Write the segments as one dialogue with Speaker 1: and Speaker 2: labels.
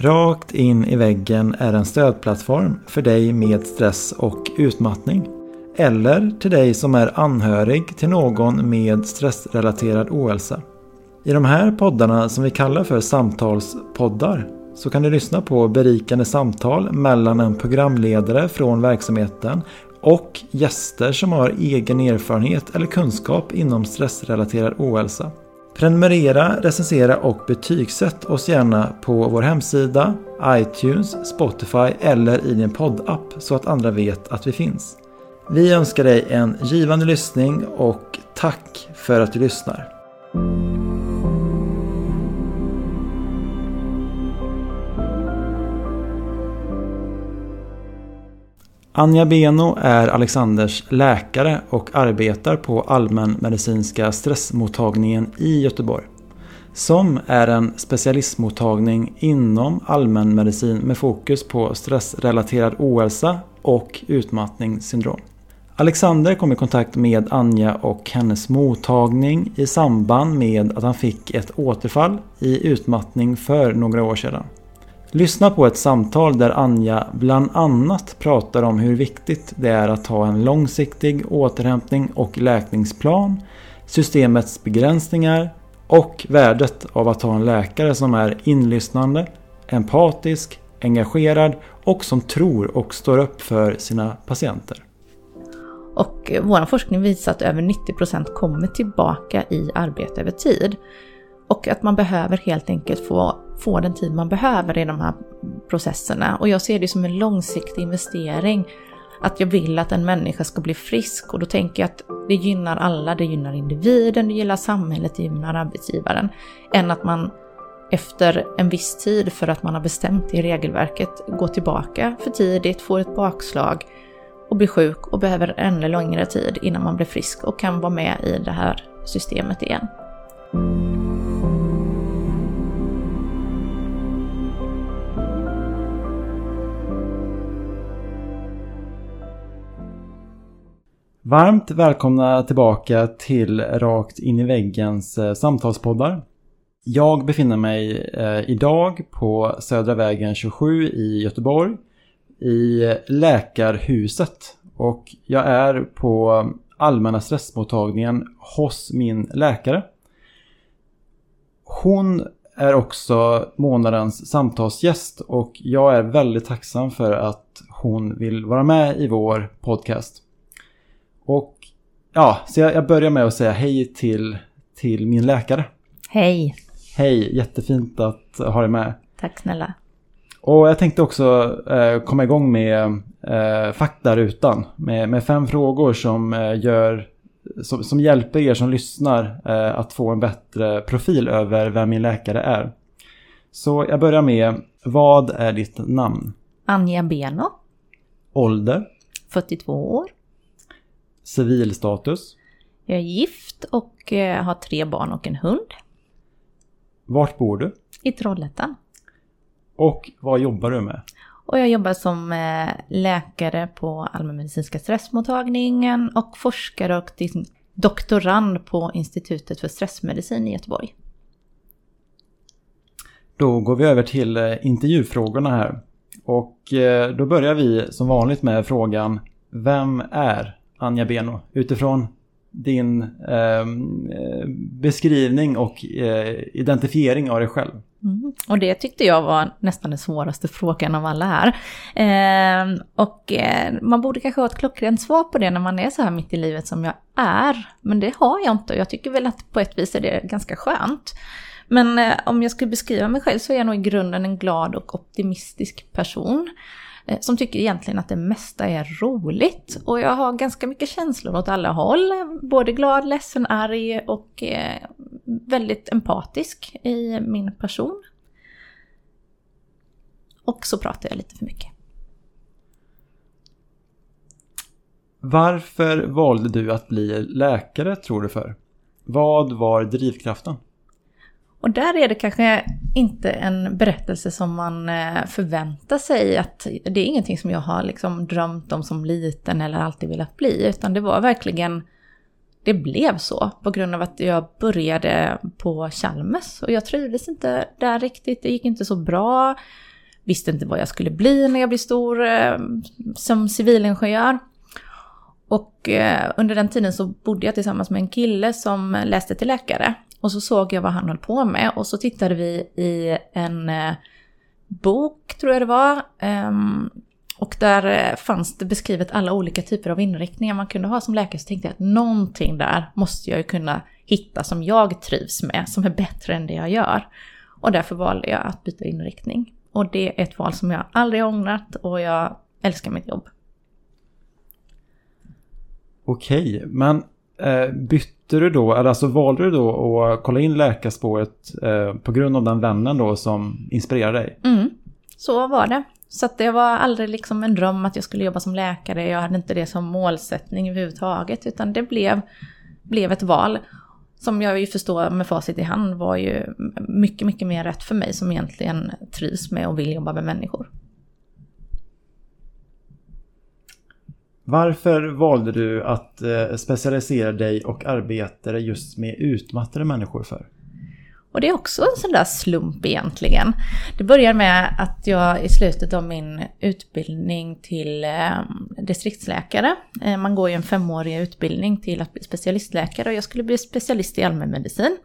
Speaker 1: Rakt in i väggen är en stödplattform för dig med stress och utmattning. Eller till dig som är anhörig till någon med stressrelaterad ohälsa. I de här poddarna som vi kallar för samtalspoddar så kan du lyssna på berikande samtal mellan en programledare från verksamheten och gäster som har egen erfarenhet eller kunskap inom stressrelaterad ohälsa. Prenumerera, recensera och betygsätt oss gärna på vår hemsida, iTunes, Spotify eller i din poddapp så att andra vet att vi finns. Vi önskar dig en givande lyssning och tack för att du lyssnar. Anja Beno är Alexanders läkare och arbetar på allmänmedicinska stressmottagningen i Göteborg. Som är en specialistmottagning inom allmänmedicin med fokus på stressrelaterad ohälsa och utmattningssyndrom. Alexander kom i kontakt med Anja och hennes mottagning i samband med att han fick ett återfall i utmattning för några år sedan. Lyssna på ett samtal där Anja bland annat pratar om hur viktigt det är att ha en långsiktig återhämtning och läkningsplan, systemets begränsningar och värdet av att ha en läkare som är inlyssnande, empatisk, engagerad och som tror och står upp för sina patienter.
Speaker 2: Och vår forskning visar att över 90% kommer tillbaka i arbete över tid. Och att man behöver helt enkelt få, få den tid man behöver i de här processerna. Och jag ser det som en långsiktig investering. Att jag vill att en människa ska bli frisk och då tänker jag att det gynnar alla. Det gynnar individen, det gynnar samhället, det gynnar arbetsgivaren. Än att man efter en viss tid för att man har bestämt i regelverket går tillbaka för tidigt, får ett bakslag och blir sjuk och behöver ännu längre tid innan man blir frisk och kan vara med i det här systemet igen.
Speaker 1: Varmt välkomna tillbaka till Rakt in i väggens eh, samtalspoddar. Jag befinner mig eh, idag på Södra vägen 27 i Göteborg i Läkarhuset och jag är på eh, allmänna stressmottagningen hos min läkare. Hon är också månadens samtalsgäst och jag är väldigt tacksam för att hon vill vara med i vår podcast. Och ja, så jag, jag börjar med att säga hej till, till min läkare.
Speaker 2: Hej!
Speaker 1: Hej, jättefint att ha dig med.
Speaker 2: Tack snälla.
Speaker 1: Och jag tänkte också eh, komma igång med eh, faktarutan. Med, med fem frågor som, eh, gör, som, som hjälper er som lyssnar eh, att få en bättre profil över vem min läkare är. Så jag börjar med, vad är ditt namn?
Speaker 2: Anja Beno,
Speaker 1: Ålder?
Speaker 2: 42 år.
Speaker 1: Civilstatus?
Speaker 2: Jag är gift och eh, har tre barn och en hund.
Speaker 1: Vart bor du?
Speaker 2: I Trollhättan.
Speaker 1: Och vad jobbar du med?
Speaker 2: Och jag jobbar som eh, läkare på allmänmedicinska stressmottagningen och forskare och doktorand på Institutet för stressmedicin i Göteborg.
Speaker 1: Då går vi över till eh, intervjufrågorna här. Och då börjar vi som vanligt med frågan Vem är Anja Beno? Utifrån din eh, beskrivning och eh, identifiering av dig själv.
Speaker 2: Mm. Och det tyckte jag var nästan den svåraste frågan av alla här. Eh, och eh, man borde kanske ha ett klockrent svar på det när man är så här mitt i livet som jag är. Men det har jag inte och jag tycker väl att på ett vis är det ganska skönt. Men eh, om jag skulle beskriva mig själv så är jag nog i grunden en glad och optimistisk person. Eh, som tycker egentligen att det mesta är roligt. Och jag har ganska mycket känslor åt alla håll. Både glad, ledsen, arg och eh, väldigt empatisk i min person. Och så pratar jag lite för mycket.
Speaker 1: Varför valde du att bli läkare tror du för? Vad var drivkraften?
Speaker 2: Och där är det kanske inte en berättelse som man eh, förväntar sig att det är ingenting som jag har liksom drömt om som liten eller alltid velat bli, utan det var verkligen det blev så på grund av att jag började på Chalmers och jag trivdes inte där riktigt. Det gick inte så bra. visste inte vad jag skulle bli när jag blev stor eh, som civilingenjör. Och eh, under den tiden så bodde jag tillsammans med en kille som läste till läkare. Och så såg jag vad han höll på med och så tittade vi i en eh, bok, tror jag det var. Um, och där eh, fanns det beskrivet alla olika typer av inriktningar man kunde ha som läkare. Så tänkte jag att någonting där måste jag ju kunna hitta som jag trivs med, som är bättre än det jag gör. Och därför valde jag att byta inriktning. Och det är ett val som jag aldrig ångrat och jag älskar mitt jobb.
Speaker 1: Okej, men eh, bytte du då, eller alltså valde du då att kolla in läkarspåret eh, på grund av den vännen då som inspirerade dig?
Speaker 2: Mm, så var det. Så det var aldrig liksom en dröm att jag skulle jobba som läkare. Jag hade inte det som målsättning överhuvudtaget. Utan det blev, blev ett val. Som jag ju förstår med facit i hand var ju mycket, mycket mer rätt för mig som egentligen trivs med och vill jobba med människor.
Speaker 1: Varför valde du att eh, specialisera dig och arbeta just med utmattade människor för?
Speaker 2: Och det är också en sån där slump egentligen. Det börjar med att jag i slutet av min utbildning till eh, distriktsläkare, eh, man går ju en femårig utbildning till att bli specialistläkare och jag skulle bli specialist i allmänmedicin.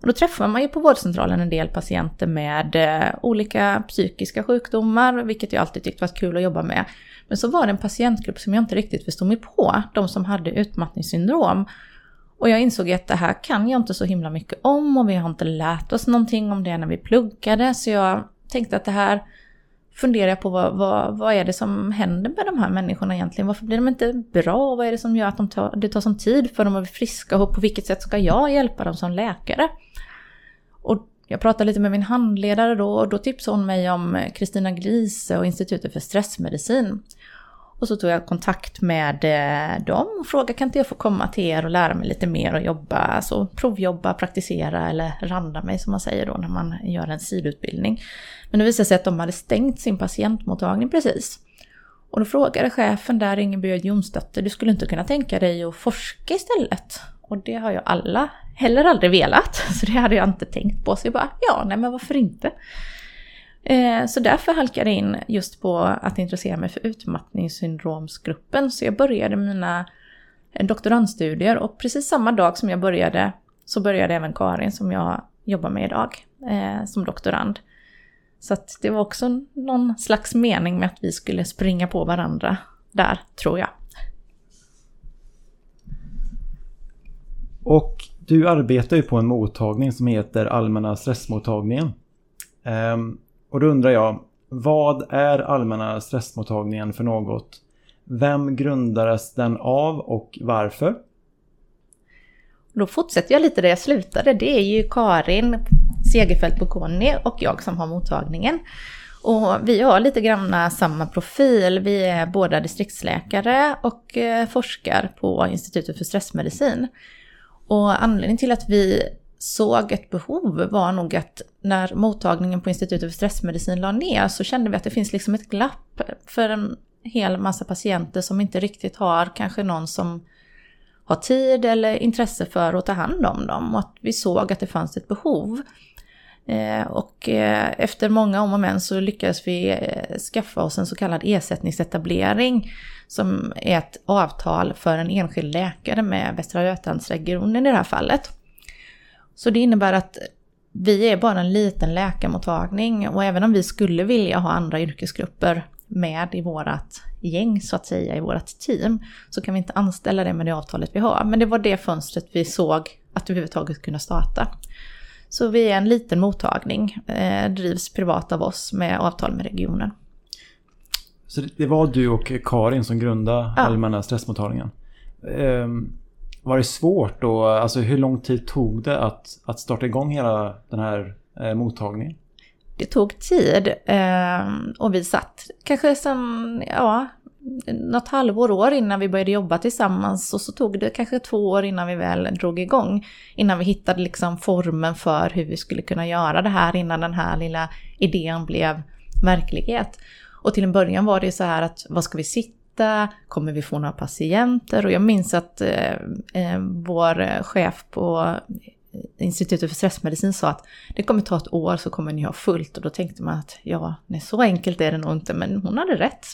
Speaker 2: Och då träffar man ju på vårdcentralen en del patienter med eh, olika psykiska sjukdomar, vilket jag alltid tyckt varit kul att jobba med. Men så var det en patientgrupp som jag inte riktigt förstod mig på, de som hade utmattningssyndrom. Och jag insåg att det här kan jag inte så himla mycket om och vi har inte lärt oss någonting om det när vi pluggade. Så jag tänkte att det här funderar jag på vad, vad, vad är det som händer med de här människorna egentligen? Varför blir de inte bra? Vad är det som gör att de tar, det tar sån tid för dem att bli friska? Och på vilket sätt ska jag hjälpa dem som läkare? Och jag pratade lite med min handledare då och då tipsade hon mig om eh, Kristina Glise och Institutet för stressmedicin. Och så tog jag kontakt med eh, dem och frågade kan inte jag få komma till er och lära mig lite mer och jobba, alltså provjobba, praktisera eller randa mig som man säger då när man gör en sidutbildning. Men det visade sig att de hade stängt sin patientmottagning precis. Och då frågade chefen där, Ingebjörg Jonsdotter, du skulle inte kunna tänka dig att forska istället? Och det har ju alla heller aldrig velat, så det hade jag inte tänkt på. Så jag bara, ja, nej men varför inte? Eh, så därför halkade jag in just på att intressera mig för utmattningssyndromsgruppen. Så jag började mina eh, doktorandstudier och precis samma dag som jag började så började även Karin som jag jobbar med idag eh, som doktorand. Så att det var också någon slags mening med att vi skulle springa på varandra där, tror jag.
Speaker 1: Och du arbetar ju på en mottagning som heter Allmänna stressmottagningen. Um, och då undrar jag, vad är Allmänna stressmottagningen för något? Vem grundades den av och varför?
Speaker 2: Då fortsätter jag lite där jag slutade. Det är ju Karin Segerfeldt Boconi och jag som har mottagningen. Och vi har lite grann samma profil. Vi är båda distriktsläkare och eh, forskar på Institutet för stressmedicin. Och anledningen till att vi såg ett behov var nog att när mottagningen på Institutet för stressmedicin la ner så kände vi att det finns liksom ett glapp för en hel massa patienter som inte riktigt har kanske någon som har tid eller intresse för att ta hand om dem och att vi såg att det fanns ett behov. Eh, och eh, efter många om och men så lyckades vi eh, skaffa oss en så kallad ersättningsetablering som är ett avtal för en enskild läkare med Västra Götalandsregionen i det här fallet. Så det innebär att vi är bara en liten läkarmottagning och även om vi skulle vilja ha andra yrkesgrupper med i vårat gäng så att säga, i vårat team, så kan vi inte anställa det med det avtalet vi har. Men det var det fönstret vi såg att överhuvudtaget kunna starta. Så vi är en liten mottagning, eh, drivs privat av oss med avtal med regionen.
Speaker 1: Så det var du och Karin som grundade ja. Allmänna stressmottagningen? Um, var det svårt då? Alltså hur lång tid tog det att, att starta igång hela den här eh, mottagningen?
Speaker 2: Det tog tid eh, och vi satt kanske sen, ja, något halvår, år innan vi började jobba tillsammans och så tog det kanske två år innan vi väl drog igång. Innan vi hittade liksom formen för hur vi skulle kunna göra det här innan den här lilla idén blev verklighet. Och till en början var det så här att vad ska vi sitta sitta? Kommer vi få några patienter? Och jag minns att eh, eh, vår eh, chef på Eh, Institutet för stressmedicin sa att det kommer ta ett år så kommer ni ha fullt och då tänkte man att ja, nej, så enkelt är det nog inte, men hon hade rätt.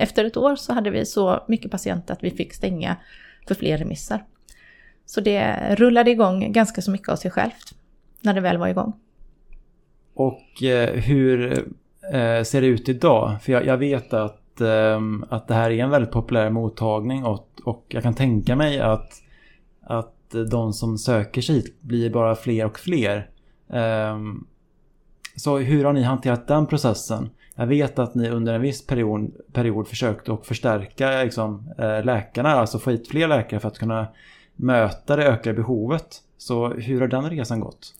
Speaker 2: Efter ett år så hade vi så mycket patienter att vi fick stänga för fler remisser. Så det rullade igång ganska så mycket av sig självt när det väl var igång.
Speaker 1: Och eh, hur eh, ser det ut idag? För jag, jag vet att, ehm, att det här är en väldigt populär mottagning och, och jag kan tänka mig att, att de som söker sig hit blir bara fler och fler. Ehm, så hur har ni hanterat den processen? Jag vet att ni under en viss period, period försökte att förstärka liksom, eh, läkarna, alltså få hit fler läkare för att kunna möta det ökade behovet. Så hur har den resan gått?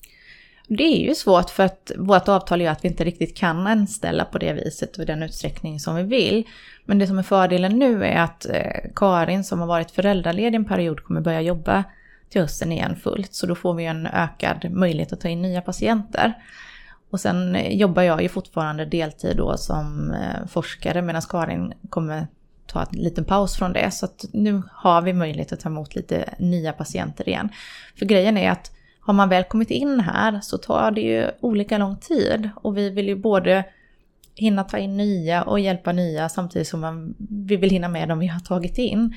Speaker 2: Det är ju svårt för att vårt avtal gör att vi inte riktigt kan anställa på det viset och i den utsträckning som vi vill. Men det som är fördelen nu är att eh, Karin som har varit föräldraledig en period kommer börja jobba till hösten igen fullt. Så då får vi en ökad möjlighet att ta in nya patienter. Och sen eh, jobbar jag ju fortfarande deltid då som eh, forskare medan Karin kommer ta en liten paus från det. Så att nu har vi möjlighet att ta emot lite nya patienter igen. För grejen är att har man väl kommit in här så tar det ju olika lång tid och vi vill ju både hinna ta in nya och hjälpa nya samtidigt som man, vi vill hinna med dem vi har tagit in.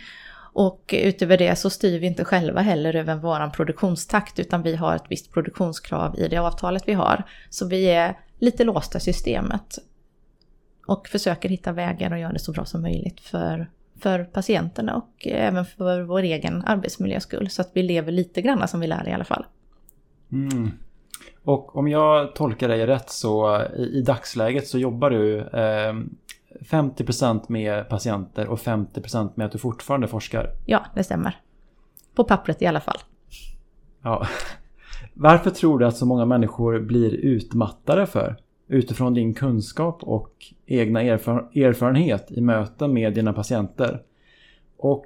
Speaker 2: Och utöver det så styr vi inte själva heller över vår produktionstakt utan vi har ett visst produktionskrav i det avtalet vi har. Så vi är lite låsta i systemet. Och försöker hitta vägar och göra det så bra som möjligt för, för patienterna och även för vår egen arbetsmiljös skull. Så att vi lever lite grann som vi lär i alla fall.
Speaker 1: Mm. Och om jag tolkar dig rätt så i, i dagsläget så jobbar du eh, 50% med patienter och 50% med att du fortfarande forskar.
Speaker 2: Ja, det stämmer. På pappret i alla fall.
Speaker 1: Ja. Varför tror du att så många människor blir utmattade för? Utifrån din kunskap och egna erfaren erfarenhet i möten med dina patienter. Och,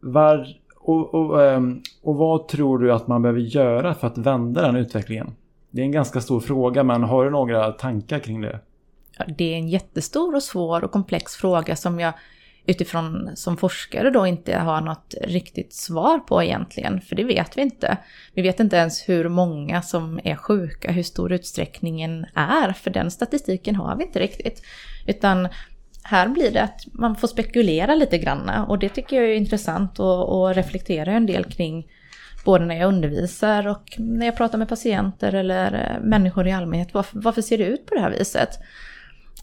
Speaker 1: var, och, och, ehm, och vad tror du att man behöver göra för att vända den utvecklingen? Det är en ganska stor fråga men har du några tankar kring det?
Speaker 2: Det är en jättestor och svår och komplex fråga som jag utifrån som forskare då inte har något riktigt svar på egentligen, för det vet vi inte. Vi vet inte ens hur många som är sjuka, hur stor utsträckningen är, för den statistiken har vi inte riktigt. Utan här blir det att man får spekulera lite grann och det tycker jag är intressant och, och reflektera en del kring både när jag undervisar och när jag pratar med patienter eller eh, människor i allmänhet. Varför, varför ser det ut på det här viset?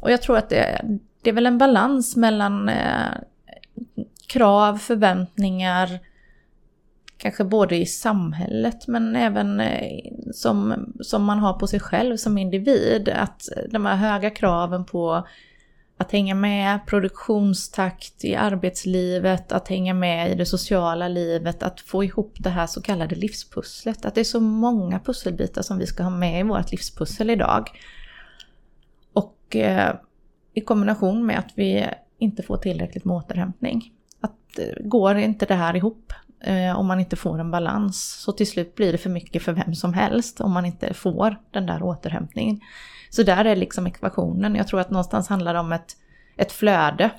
Speaker 2: Och jag tror att det, det är väl en balans mellan eh, krav, förväntningar, kanske både i samhället men även eh, som, som man har på sig själv som individ. Att de här höga kraven på att hänga med, produktionstakt i arbetslivet, att hänga med i det sociala livet, att få ihop det här så kallade livspusslet. Att det är så många pusselbitar som vi ska ha med i vårt livspussel idag. Och eh, i kombination med att vi inte får tillräckligt med återhämtning. Att eh, går inte det här ihop eh, om man inte får en balans så till slut blir det för mycket för vem som helst om man inte får den där återhämtningen. Så där är liksom ekvationen. Jag tror att någonstans handlar det om ett, ett flöde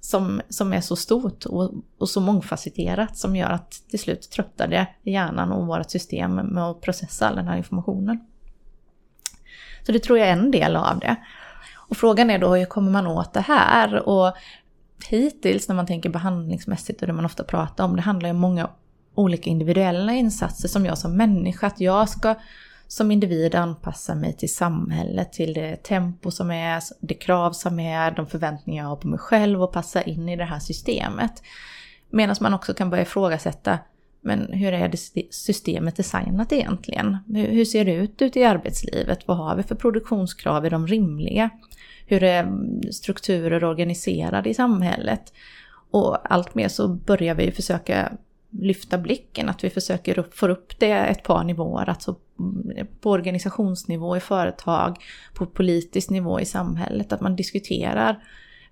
Speaker 2: som, som är så stort och, och så mångfacetterat som gör att till slut tröttar det hjärnan och vårt system med att processa all den här informationen. Så det tror jag är en del av det. Och frågan är då hur kommer man åt det här? Och hittills när man tänker behandlingsmässigt och det man ofta pratar om, det handlar ju om många olika individuella insatser som jag som människa, att jag ska som individ anpassa mig till samhället, till det tempo som är, det krav som är, de förväntningar jag har på mig själv och passa in i det här systemet. Medan man också kan börja ifrågasätta, men hur är det systemet designat egentligen? Hur ser det ut ute i arbetslivet? Vad har vi för produktionskrav? Är de rimliga? Hur eh, är strukturer organiserade i samhället? Och allt mer så börjar vi försöka lyfta blicken, att vi försöker få upp det ett par nivåer, alltså mm, på organisationsnivå i företag, på politisk nivå i samhället, att man diskuterar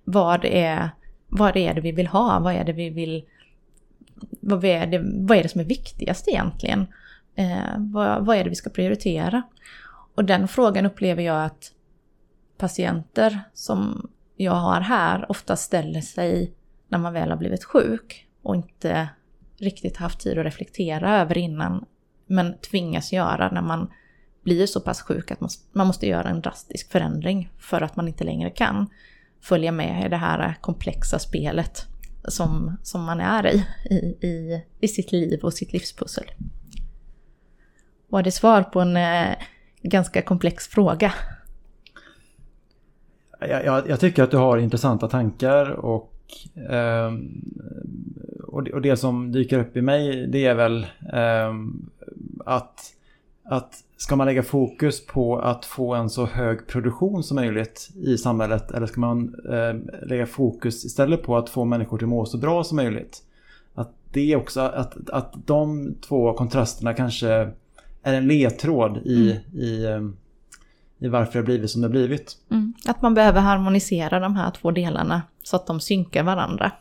Speaker 2: vad det är, vad det är det vi vill ha, vad är det vi vill vad är det, vad är det som är viktigast egentligen? Eh, vad, vad är det vi ska prioritera? Och den frågan upplever jag att patienter som jag har här ofta ställer sig när man väl har blivit sjuk och inte riktigt haft tid att reflektera över innan men tvingas göra när man blir så pass sjuk att man måste göra en drastisk förändring för att man inte längre kan följa med i det här komplexa spelet som, som man är i, i, i, i sitt liv och sitt livspussel. Var det svar på en eh, ganska komplex fråga?
Speaker 1: Jag, jag, tycker att du har intressanta tankar och, eh, och, det, och, det, som dyker upp i mig det är väl eh, att, att Ska man lägga fokus på att få en så hög produktion som möjligt i samhället eller ska man eh, lägga fokus istället på att få människor till att må så bra som möjligt? Att det också, att, att de två kontrasterna kanske är en ledtråd i, mm. i, eh, i varför det blivit som det blivit.
Speaker 2: Mm. Att man behöver harmonisera de här två delarna så att de synkar varandra.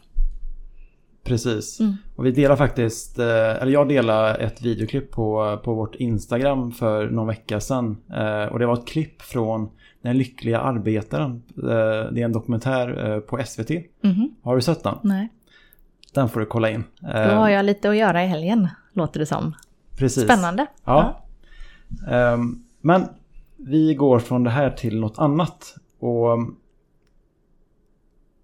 Speaker 1: Precis. Mm. Och vi delar faktiskt, eh, eller jag delade ett videoklipp på, på vårt Instagram för någon vecka sedan. Eh, och det var ett klipp från Den lyckliga arbetaren. Eh, det är en dokumentär på SVT. Mm. Har du sett den?
Speaker 2: Nej.
Speaker 1: Den får du kolla in.
Speaker 2: Då har jag lite att göra i helgen, låter det som.
Speaker 1: Precis.
Speaker 2: Spännande.
Speaker 1: Ja. ja. Ehm, men vi går från det här till något annat. Och mm,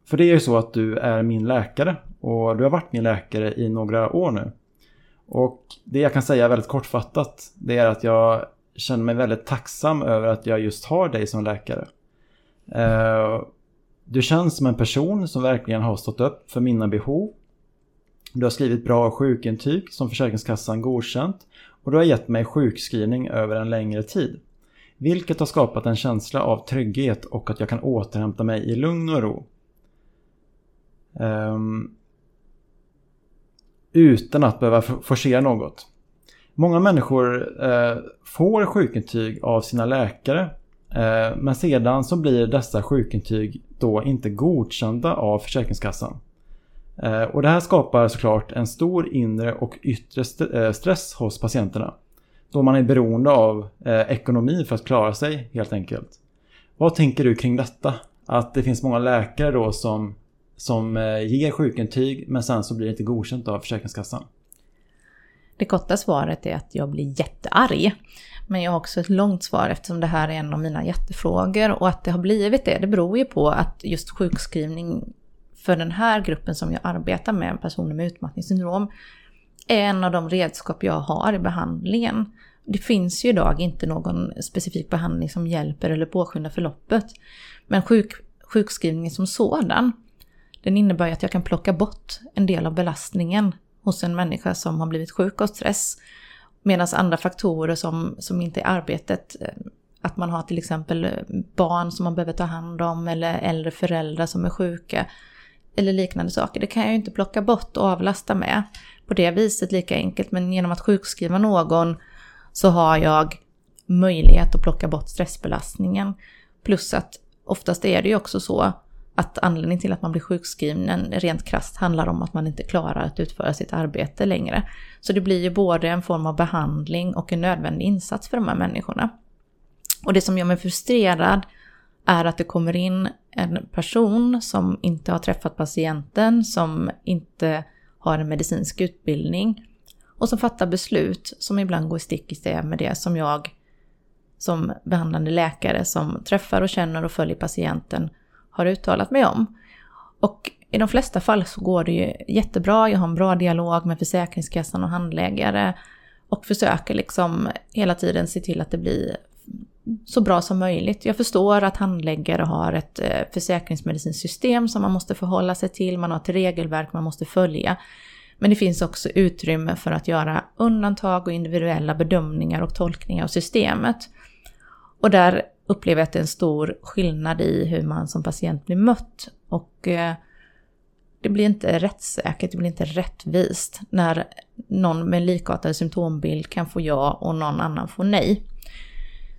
Speaker 1: för det är ju så att du är min läkare och du har varit min läkare i några år nu. Och det jag kan säga väldigt kortfattat det är att jag känner mig väldigt tacksam över att jag just har dig som läkare. Eh, du känns som en person som verkligen har stått upp för mina behov. Du har skrivit bra sjukintyg som Försäkringskassan godkänt och du har gett mig sjukskrivning över en längre tid. Vilket har skapat en känsla av trygghet och att jag kan återhämta mig i lugn och ro. Um, utan att behöva forcera något. Många människor eh, får sjukintyg av sina läkare eh, men sedan så blir dessa sjukintyg då inte godkända av Försäkringskassan. Eh, och det här skapar såklart en stor inre och yttre st eh, stress hos patienterna. Då man är beroende av eh, ekonomi för att klara sig helt enkelt. Vad tänker du kring detta? Att det finns många läkare då som som eh, ger sjukintyg men sen så blir det inte godkänt av Försäkringskassan.
Speaker 2: Det korta svaret är att jag blir jättearg. Men jag har också ett långt svar eftersom det här är en av mina jättefrågor och att det har blivit det, det beror ju på att just sjukskrivning för den här gruppen som jag arbetar med, personer med utmattningssyndrom, är en av de redskap jag har i behandlingen. Det finns ju idag inte någon specifik behandling som hjälper eller påskyndar förloppet. Men sjuk, sjukskrivningen som sådan den innebär ju att jag kan plocka bort en del av belastningen hos en människa som har blivit sjuk av stress. Medan andra faktorer som, som inte är arbetet, eh, att man har till exempel eh, barn som man behöver ta hand om eller äldre föräldrar som är sjuka eller liknande saker. Det kan jag ju inte plocka bort och avlasta med på det viset lika enkelt. Men genom att sjukskriva någon så har jag möjlighet att plocka bort stressbelastningen. Plus att oftast är det ju också så att anledningen till att man blir sjukskriven rent krast handlar om att man inte klarar att utföra sitt arbete längre. Så det blir ju både en form av behandling och en nödvändig insats för de här människorna. Och det som gör mig frustrerad är att det kommer in en person som inte har träffat patienten, som inte har en medicinsk utbildning och som fattar beslut som ibland går stick i stäv med det som jag som behandlande läkare som träffar och känner och följer patienten har uttalat mig om. Och i de flesta fall så går det ju jättebra, jag har en bra dialog med Försäkringskassan och handläggare och försöker liksom hela tiden se till att det blir så bra som möjligt. Jag förstår att handläggare har ett eh, försäkringsmedicinskt system som man måste förhålla sig till, man har ett regelverk man måste följa. Men det finns också utrymme för att göra undantag och individuella bedömningar och tolkningar av systemet. Och där upplever jag att det är en stor skillnad i hur man som patient blir mött. Och eh, det blir inte rättssäkert, det blir inte rättvist när någon med likartad symptombild kan få ja och någon annan får nej.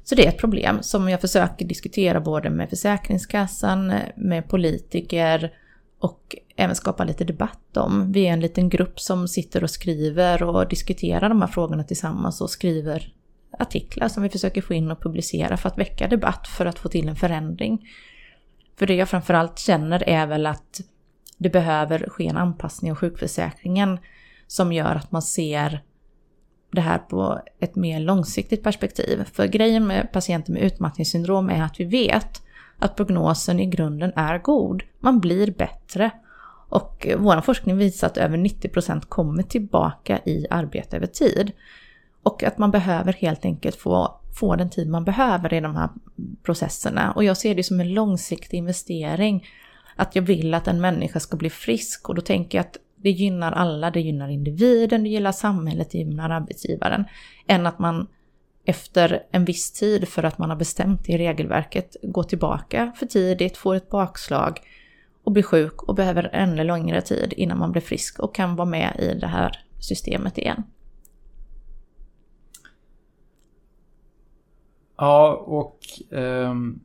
Speaker 2: Så det är ett problem som jag försöker diskutera både med Försäkringskassan, med politiker och även skapa lite debatt om. Vi är en liten grupp som sitter och skriver och diskuterar de här frågorna tillsammans och skriver artiklar som vi försöker få in och publicera för att väcka debatt, för att få till en förändring. För det jag framförallt känner är väl att det behöver ske en anpassning av sjukförsäkringen som gör att man ser det här på ett mer långsiktigt perspektiv. För grejen med patienter med utmattningssyndrom är att vi vet att prognosen i grunden är god. Man blir bättre. Och vår forskning visar att över 90% kommer tillbaka i arbete över tid. Och att man behöver helt enkelt få, få den tid man behöver i de här processerna. Och jag ser det som en långsiktig investering. Att jag vill att en människa ska bli frisk och då tänker jag att det gynnar alla, det gynnar individen, det gynnar samhället, det gynnar arbetsgivaren. Än att man efter en viss tid för att man har bestämt i regelverket går tillbaka för tidigt, får ett bakslag och blir sjuk och behöver ännu längre tid innan man blir frisk och kan vara med i det här systemet igen.
Speaker 1: Ja, och um,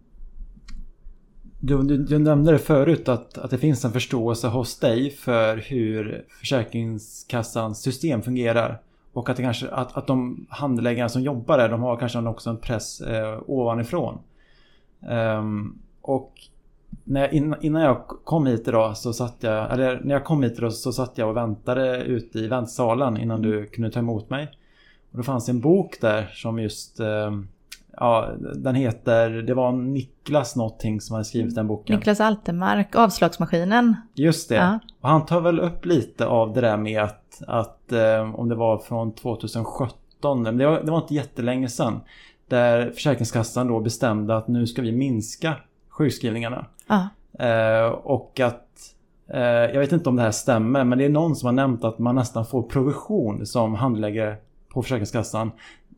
Speaker 1: du, du, du, nämnde det förut att, att det finns en förståelse hos dig för hur Försäkringskassans system fungerar. Och att, det kanske, att, att de handläggare som jobbar där, de har kanske också en press eh, ovanifrån. Um, och när, innan jag kom hit idag så satt jag, eller när jag kom hit idag så satt jag och väntade ute i väntsalen innan du kunde ta emot mig. Och då fanns en bok där som just eh, Ja, den heter, det var Niklas någonting som hade skrivit den boken.
Speaker 2: Niklas Altemark, Avslagsmaskinen.
Speaker 1: Just det. Ja. Och han tar väl upp lite av det där med att, att eh, om det var från 2017, det var, det var inte jättelänge sedan. Där Försäkringskassan då bestämde att nu ska vi minska sjukskrivningarna.
Speaker 2: Ja.
Speaker 1: Eh, och att eh, jag vet inte om det här stämmer men det är någon som har nämnt att man nästan får provision som handläggare på Försäkringskassan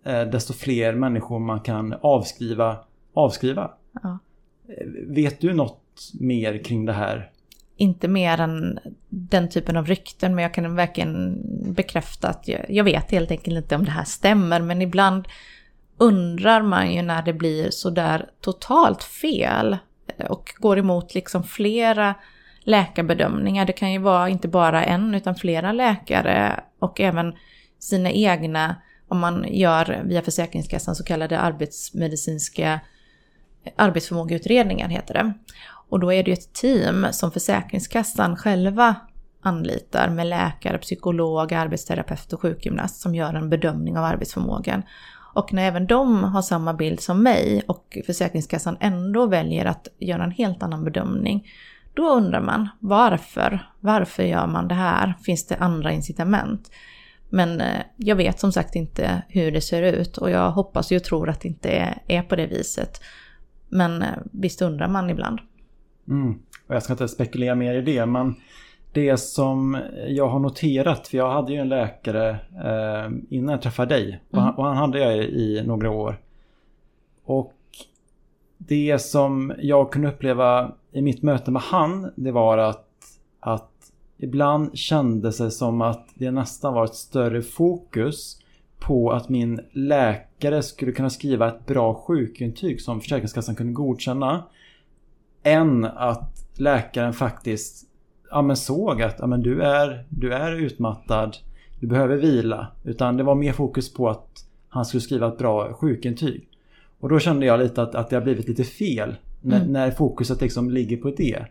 Speaker 1: desto fler människor man kan avskriva. avskriva.
Speaker 2: Ja.
Speaker 1: Eh, vet du något mer kring det här?
Speaker 2: Inte mer än den typen av rykten, men jag kan verkligen bekräfta att jag, jag vet helt enkelt inte om det här stämmer, men ibland undrar man ju när det blir sådär totalt fel och går emot liksom flera läkarbedömningar. Det kan ju vara inte bara en utan flera läkare och även sina egna om man gör via Försäkringskassan så kallade arbetsmedicinska eh, arbetsförmågeutredningar heter det. Och då är det ju ett team som Försäkringskassan själva anlitar med läkare, psykolog, arbetsterapeut och sjukgymnast som gör en bedömning av arbetsförmågan. Och när även de har samma bild som mig och Försäkringskassan ändå väljer att göra en helt annan bedömning, då undrar man varför? Varför gör man det här? Finns det andra incitament? Men eh, jag vet som sagt inte hur det ser ut och jag hoppas och tror att det inte är på det viset. Men eh, visst undrar man ibland.
Speaker 1: Mm. Och jag ska inte spekulera mer i det men det som jag har noterat, för jag hade ju en läkare eh, innan jag träffade dig mm. och, han, och han hade jag i, i några år. Och det som jag kunde uppleva i mitt möte med han, det var att, att Ibland kändes det som att det nästan var ett större fokus på att min läkare skulle kunna skriva ett bra sjukintyg som Försäkringskassan kunde godkänna. Än att läkaren faktiskt ja, såg att ja, du, är, du är utmattad, du behöver vila. Utan det var mer fokus på att han skulle skriva ett bra sjukintyg. Och då kände jag lite att, att det har blivit lite fel. När, mm. när fokuset liksom ligger på det.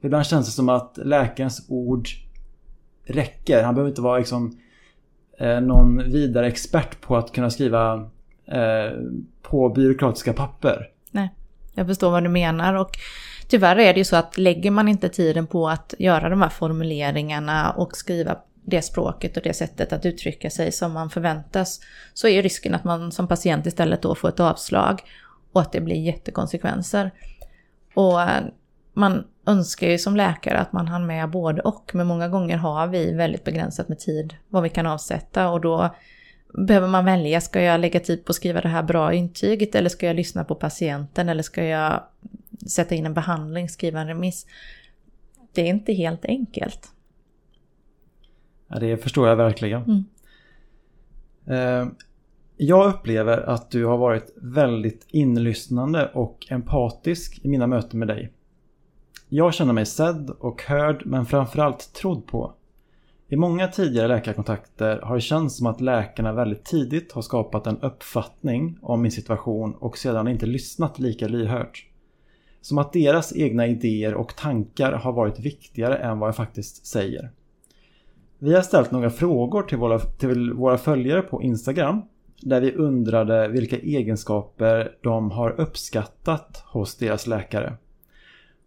Speaker 1: Ibland känns det som att läkarens ord räcker. Han behöver inte vara liksom eh, någon vidare expert på att kunna skriva eh, på byråkratiska papper.
Speaker 2: Nej, jag förstår vad du menar och tyvärr är det ju så att lägger man inte tiden på att göra de här formuleringarna och skriva det språket och det sättet att uttrycka sig som man förväntas så är ju risken att man som patient istället då får ett avslag och att det blir jättekonsekvenser. Och eh, man önskar ju som läkare att man hann med både och, men många gånger har vi väldigt begränsat med tid vad vi kan avsätta och då behöver man välja, ska jag lägga tid på att skriva det här bra intyget eller ska jag lyssna på patienten eller ska jag sätta in en behandling, skriva en remiss? Det är inte helt enkelt.
Speaker 1: Ja, det förstår jag verkligen.
Speaker 2: Mm.
Speaker 1: Eh, jag upplever att du har varit väldigt inlyssnande och empatisk i mina möten med dig. Jag känner mig sedd och hörd men framförallt trodd på. I många tidigare läkarkontakter har det känts som att läkarna väldigt tidigt har skapat en uppfattning om min situation och sedan inte lyssnat lika lyhört. Som att deras egna idéer och tankar har varit viktigare än vad jag faktiskt säger. Vi har ställt några frågor till våra, till våra följare på Instagram där vi undrade vilka egenskaper de har uppskattat hos deras läkare.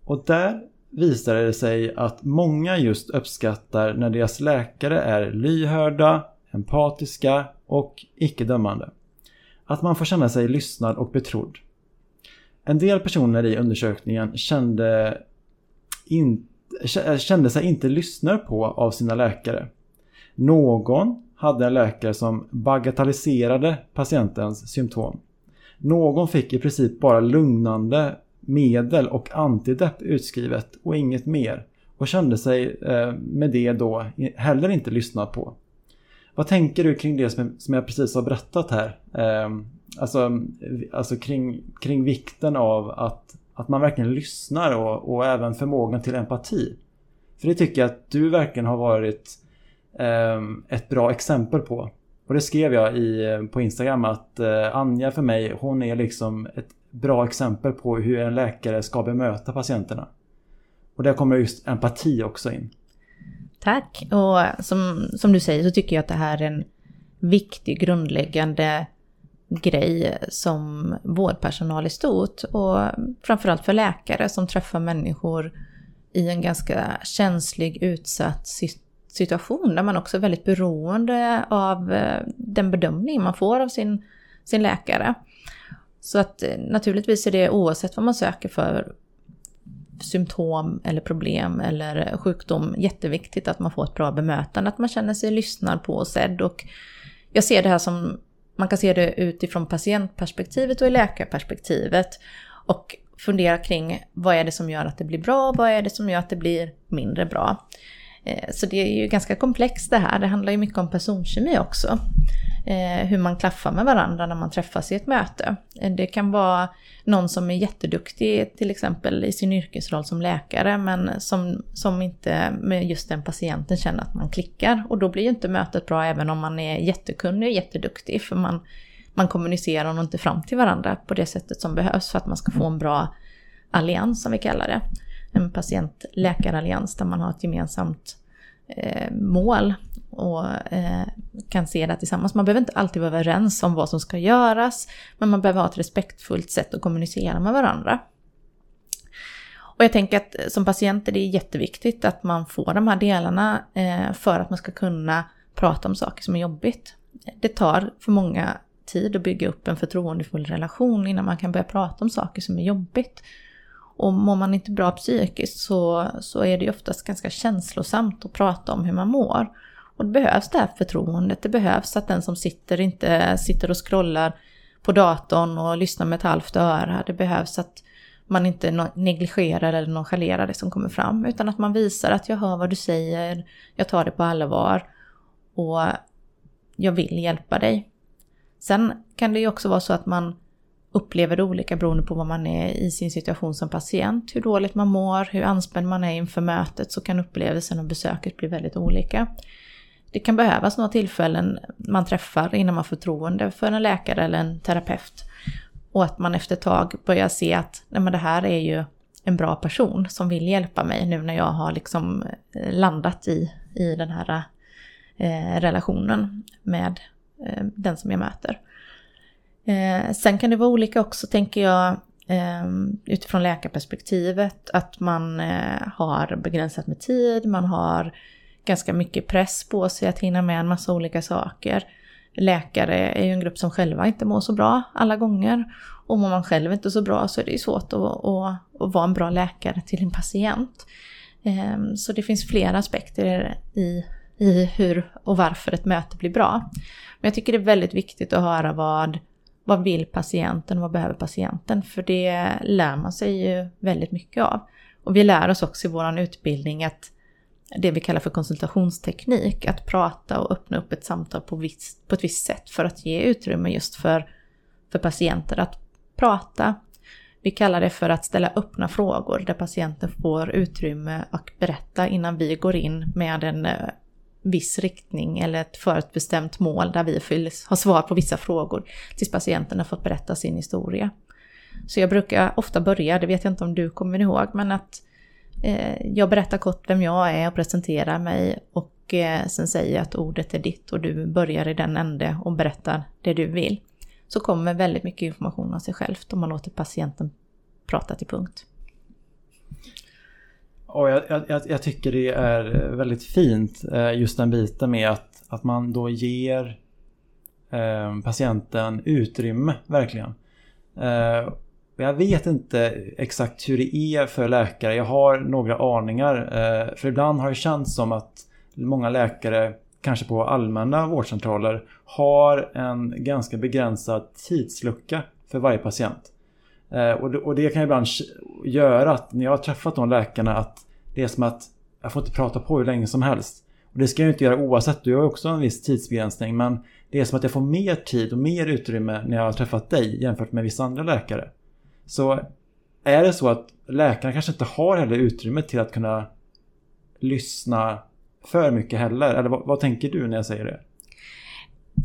Speaker 1: Och där visade det sig att många just uppskattar när deras läkare är lyhörda, empatiska och icke-dömande. Att man får känna sig lyssnad och betrodd. En del personer i undersökningen kände, in, kände sig inte lyssnade på av sina läkare. Någon hade en läkare som bagatelliserade patientens symptom. Någon fick i princip bara lugnande medel och antidepp utskrivet och inget mer och kände sig eh, med det då heller inte lyssnad på. Vad tänker du kring det som jag precis har berättat här? Eh, alltså, alltså kring, kring vikten av att, att man verkligen lyssnar och, och även förmågan till empati. För det tycker jag att du verkligen har varit eh, ett bra exempel på. Och det skrev jag i, på Instagram att eh, Anja för mig, hon är liksom ett bra exempel på hur en läkare ska bemöta patienterna. Och där kommer just empati också in.
Speaker 2: Tack! Och som, som du säger så tycker jag att det här är en viktig grundläggande grej som vårdpersonal i stort och framförallt för läkare som träffar människor i en ganska känslig, utsatt situation där man också är väldigt beroende av eh, den bedömning man får av sin, sin läkare. Så att eh, naturligtvis är det oavsett vad man söker för symptom eller problem eller sjukdom jätteviktigt att man får ett bra bemötande, att man känner sig lyssnad på och sedd. Och jag ser det här som, man kan se det utifrån patientperspektivet och i läkarperspektivet. Och fundera kring vad är det som gör att det blir bra, vad är det som gör att det blir mindre bra. Eh, så det är ju ganska komplext det här, det handlar ju mycket om personkemi också. Eh, hur man klaffar med varandra när man träffas i ett möte. Eh, det kan vara någon som är jätteduktig till exempel i sin yrkesroll som läkare men som, som inte med just den patienten känner att man klickar. Och då blir ju inte mötet bra även om man är jättekunnig och jätteduktig för man, man kommunicerar nog inte fram till varandra på det sättet som behövs för att man ska få en bra allians som vi kallar det. En patient-läkarallians där man har ett gemensamt eh, mål och eh, kan se det tillsammans. Man behöver inte alltid vara överens om vad som ska göras, men man behöver ha ett respektfullt sätt att kommunicera med varandra. Och jag tänker att eh, som patient är det jätteviktigt att man får de här delarna eh, för att man ska kunna prata om saker som är jobbigt. Det tar för många tid att bygga upp en förtroendefull relation innan man kan börja prata om saker som är jobbigt. Och mår man inte bra psykiskt så, så är det ju oftast ganska känslosamt att prata om hur man mår. Och det behövs det här förtroendet, det behövs att den som sitter inte sitter och scrollar på datorn och lyssnar med ett halvt öra. Det behövs att man inte negligerar eller nonchalerar det som kommer fram, utan att man visar att jag hör vad du säger, jag tar det på allvar och jag vill hjälpa dig. Sen kan det ju också vara så att man upplever det olika beroende på vad man är i sin situation som patient. Hur dåligt man mår, hur anspänd man är inför mötet så kan upplevelsen och besöket bli väldigt olika. Det kan behövas några tillfällen man träffar innan man får förtroende för en läkare eller en terapeut. Och att man efter ett tag börjar se att nej men det här är ju en bra person som vill hjälpa mig nu när jag har liksom eh, landat i, i den här eh, relationen med eh, den som jag möter. Eh, sen kan det vara olika också tänker jag eh, utifrån läkarperspektivet att man eh, har begränsat med tid, man har ganska mycket press på sig att hinna med en massa olika saker. Läkare är ju en grupp som själva inte mår så bra alla gånger. Och mår man själv inte så bra så är det ju svårt att, att, att vara en bra läkare till en patient. Eh, så det finns flera aspekter i, i hur och varför ett möte blir bra. Men jag tycker det är väldigt viktigt att höra vad, vad vill patienten och vad behöver patienten? För det lär man sig ju väldigt mycket av. Och vi lär oss också i vår utbildning att det vi kallar för konsultationsteknik, att prata och öppna upp ett samtal på, viss, på ett visst sätt för att ge utrymme just för, för patienter att prata. Vi kallar det för att ställa öppna frågor där patienten får utrymme att berätta innan vi går in med en eh, viss riktning eller ett förutbestämt mål där vi har svar på vissa frågor tills patienten har fått berätta sin historia. Så jag brukar ofta börja, det vet jag inte om du kommer ihåg, men att Eh, jag berättar kort vem jag är och presenterar mig och eh, sen säger jag att ordet är ditt och du börjar i den ände och berättar det du vill. Så kommer väldigt mycket information av sig självt om man låter patienten prata till punkt.
Speaker 1: Och jag, jag, jag tycker det är väldigt fint eh, just den biten med att, att man då ger eh, patienten utrymme verkligen. Eh, jag vet inte exakt hur det är för läkare. Jag har några aningar. För ibland har det känts som att många läkare, kanske på allmänna vårdcentraler, har en ganska begränsad tidslucka för varje patient. Eh, och det kan ibland göra att när jag har träffat de läkarna att det är som att jag får inte prata på hur länge som helst. Och det ska jag ju inte göra oavsett, du har också en viss tidsbegränsning men det är som att jag får mer tid och mer utrymme när jag har träffat dig jämfört med vissa andra läkare. Så är det så att läkarna kanske inte har heller utrymme till att kunna lyssna för mycket heller? Eller vad, vad, tänker du när jag säger det?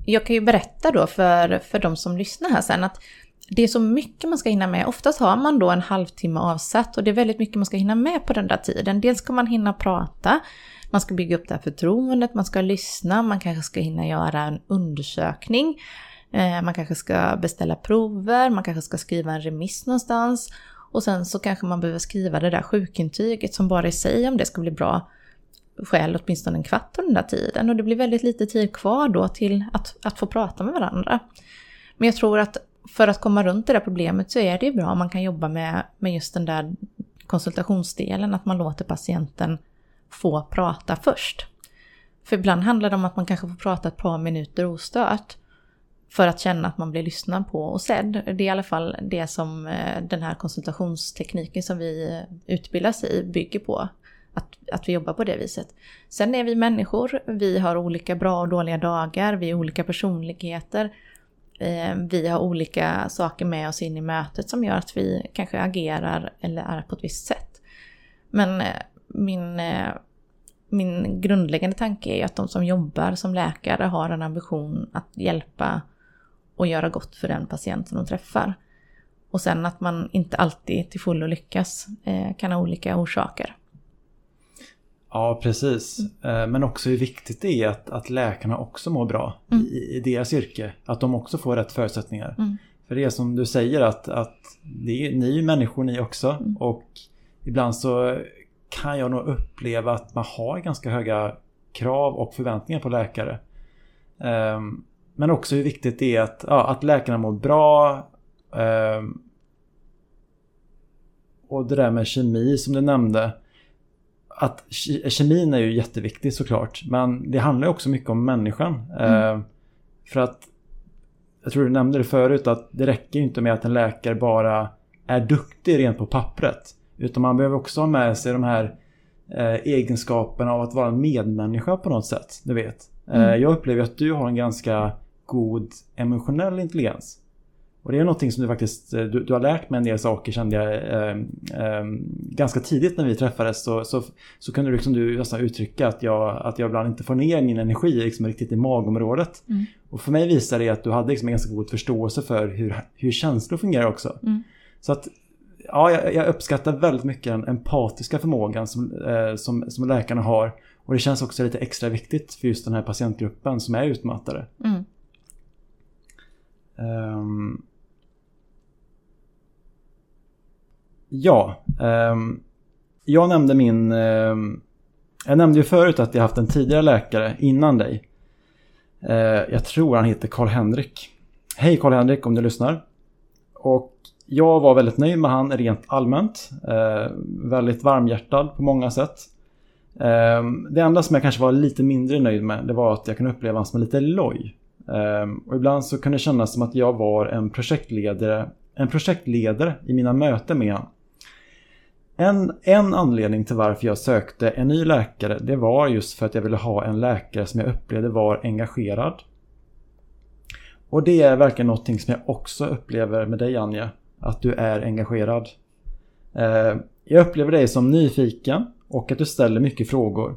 Speaker 2: Jag kan ju berätta då för, för de som lyssnar här sen att det är så mycket man ska hinna med. Oftast har man då en halvtimme avsatt och det är väldigt mycket man ska hinna med på den där tiden. Dels ska man hinna prata, man ska bygga upp det här förtroendet, man ska lyssna, man kanske ska hinna göra en undersökning. Eh, man kanske ska beställa prover, man kanske ska skriva en remiss någonstans. Och sen så kanske man behöver skriva det där sjukintyget som bara i sig, om det ska bli bra, skäl åtminstone en kvart under den där tiden. Och det blir väldigt lite tid kvar då till att, att få prata med varandra. Men jag tror att för att komma runt det där problemet så är det ju bra om man kan jobba med, med just den där konsultationsdelen, att man låter patienten få prata först. För ibland handlar det om att man kanske får prata ett par minuter ostört. För att känna att man blir lyssnad på och sedd. Det är i alla fall det som eh, den här konsultationstekniken som vi eh, utbildas i bygger på. Att, att vi jobbar på det viset. Sen är vi människor, vi har olika bra och dåliga dagar, vi är olika personligheter. Eh, vi har olika saker med oss in i mötet som gör att vi kanske agerar eller är på ett visst sätt. Men eh, min, eh, min grundläggande tanke är att de som jobbar som läkare har en ambition att hjälpa och göra gott för den patient som de träffar. Och sen att man inte alltid till fullo lyckas kan ha olika orsaker.
Speaker 1: Ja, precis. Mm. Men också hur viktigt det är att, att läkarna också mår bra mm. i, i, deras yrke. Att de också får rätt förutsättningar. Mm. För det är som du säger att, att det är, ni är ju människor ni också. Mm. Och ibland så kan jag nog uppleva att man har ganska höga krav och förväntningar på läkare. Um, men också hur viktigt det är att, ja, att läkarna mår bra. Eh, och det där med kemi som du nämnde. Att kemin är ju jätteviktig såklart. Men det handlar också mycket om människan. Mm. Eh, för att jag tror du nämnde det förut att det räcker inte med att en läkare bara är duktig rent på pappret. Utan man behöver också ha med sig de här eh, egenskaperna av att vara en medmänniska på något sätt. Du vet. Eh, mm. Jag upplever att du har en ganska god emotionell intelligens. Och det är någonting som du faktiskt eh, du, du har lärt mig en del saker kände jag eh, eh, ganska tidigt när vi träffades så, så, så kunde du, liksom, du nästan uttrycka att jag, att jag ibland inte får ner min energi liksom, riktigt i magområdet. Mm. Och för mig visar det att du hade liksom en ganska god förståelse för hur, hur känslor fungerar också. Mm. Så att ja, jag, jag, uppskattar väldigt mycket den empatiska förmågan som, eh, som, som läkarna har. Och det känns också lite extra viktigt för just den här patientgruppen som är utmattade. Mm. Um, ja, um, jag nämnde min... Um, jag nämnde ju förut att jag haft en tidigare läkare innan dig. Uh, jag tror han heter Karl-Henrik. Hej Karl-Henrik om du lyssnar. Och jag var väldigt nöjd med han rent allmänt. Uh, väldigt varmhjärtad på många sätt. Ehm, det enda som jag kanske var lite mindre nöjd med det var att jag kunde uppleva honom som lite loj. Och ibland så kunde det kännas som att jag var en projektledare, en projektledare i mina möten med honom. En, en anledning till varför jag sökte en ny läkare det var just för att jag ville ha en läkare som jag upplevde var engagerad. Och det är verkligen någonting som jag också upplever med dig Anja. Att du är engagerad. Eh, jag upplever dig som nyfiken och att du ställer mycket frågor.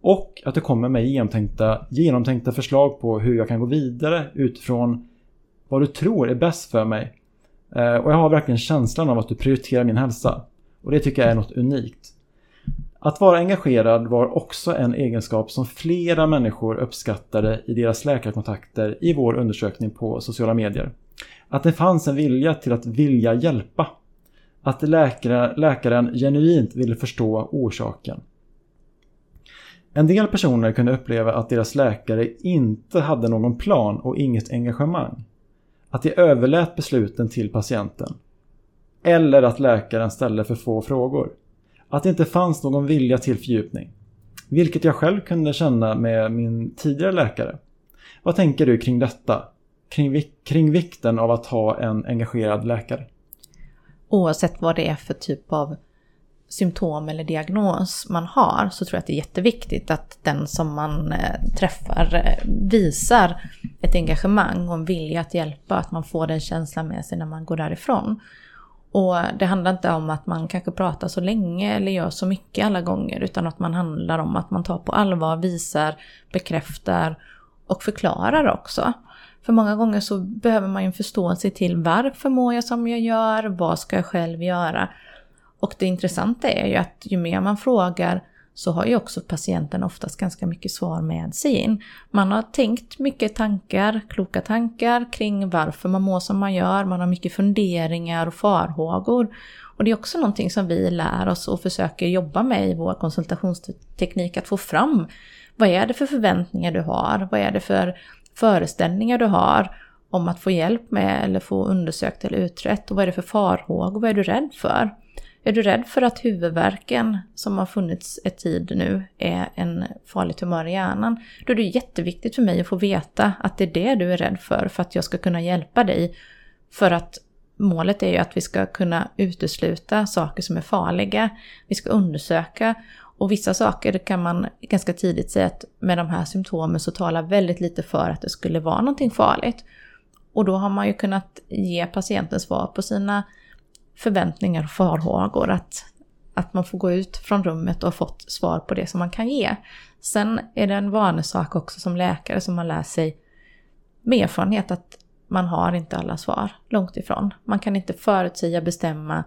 Speaker 1: Och att du kommer med genomtänkta, genomtänkta förslag på hur jag kan gå vidare utifrån vad du tror är bäst för mig. Eh, och jag har verkligen känslan av att du prioriterar min hälsa. Och det tycker jag är något unikt. Att vara engagerad var också en egenskap som flera människor uppskattade i deras läkarkontakter i vår undersökning på sociala medier. Att det fanns en vilja till att vilja hjälpa. Att läkare, läkaren genuint ville förstå orsaken. En del personer kunde uppleva att deras läkare inte hade någon plan och inget engagemang. Att de överlät besluten till patienten. Eller att läkaren ställde för få frågor. Att det inte fanns någon vilja till fördjupning. Vilket jag själv kunde känna med min tidigare läkare. Vad tänker du kring detta? Kring, kring vikten av att ha en engagerad läkare?
Speaker 2: Oavsett vad det är för typ av symptom eller diagnos man har så tror jag att det är jätteviktigt att den som man eh, träffar eh, visar ett engagemang och en vilja att hjälpa, att man får den känslan med sig när man går därifrån. Och det handlar inte om att man kanske pratar så länge eller gör så mycket alla gånger utan att man handlar om att man tar på allvar, visar, bekräftar och förklarar också. För många gånger så behöver man ju en förståelse till varför mår jag som jag gör, vad ska jag själv göra? Och det intressanta är ju att ju mer man frågar så har ju också patienten oftast ganska mycket svar med sig in. Man har tänkt mycket tankar, kloka tankar kring varför man mår som man gör, man har mycket funderingar och farhågor. Och det är också någonting som vi lär oss och försöker jobba med i vår konsultationsteknik, att få fram vad är det för förväntningar du har, vad är det för föreställningar du har om att få hjälp med eller få undersökt eller utrett och vad är det för farhågor, vad är du rädd för? Är du rädd för att huvudvärken som har funnits ett tid nu är en farlig tumör i hjärnan, då är det jätteviktigt för mig att få veta att det är det du är rädd för, för att jag ska kunna hjälpa dig. För att målet är ju att vi ska kunna utesluta saker som är farliga. Vi ska undersöka och vissa saker kan man ganska tidigt säga att med de här symptomen så talar väldigt lite för att det skulle vara någonting farligt. Och då har man ju kunnat ge patienten svar på sina förväntningar och farhågor. Att, att man får gå ut från rummet och fått svar på det som man kan ge. Sen är det en vanesak också som läkare som man lär sig med erfarenhet att man har inte alla svar, långt ifrån. Man kan inte förutsäga, bestämma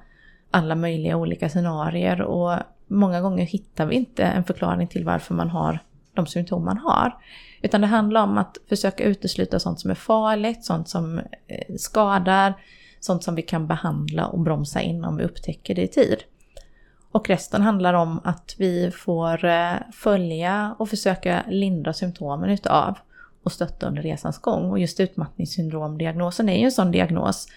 Speaker 2: alla möjliga olika scenarier och många gånger hittar vi inte en förklaring till varför man har de symptom man har. Utan det handlar om att försöka utesluta sånt som är farligt, sånt som eh, skadar, sånt som vi kan behandla och bromsa in om vi upptäcker det i tid. Och resten handlar om att vi får eh, följa och försöka lindra symptomen utav och stötta under resans gång. Och just utmattningssyndromdiagnosen är ju en sån diagnos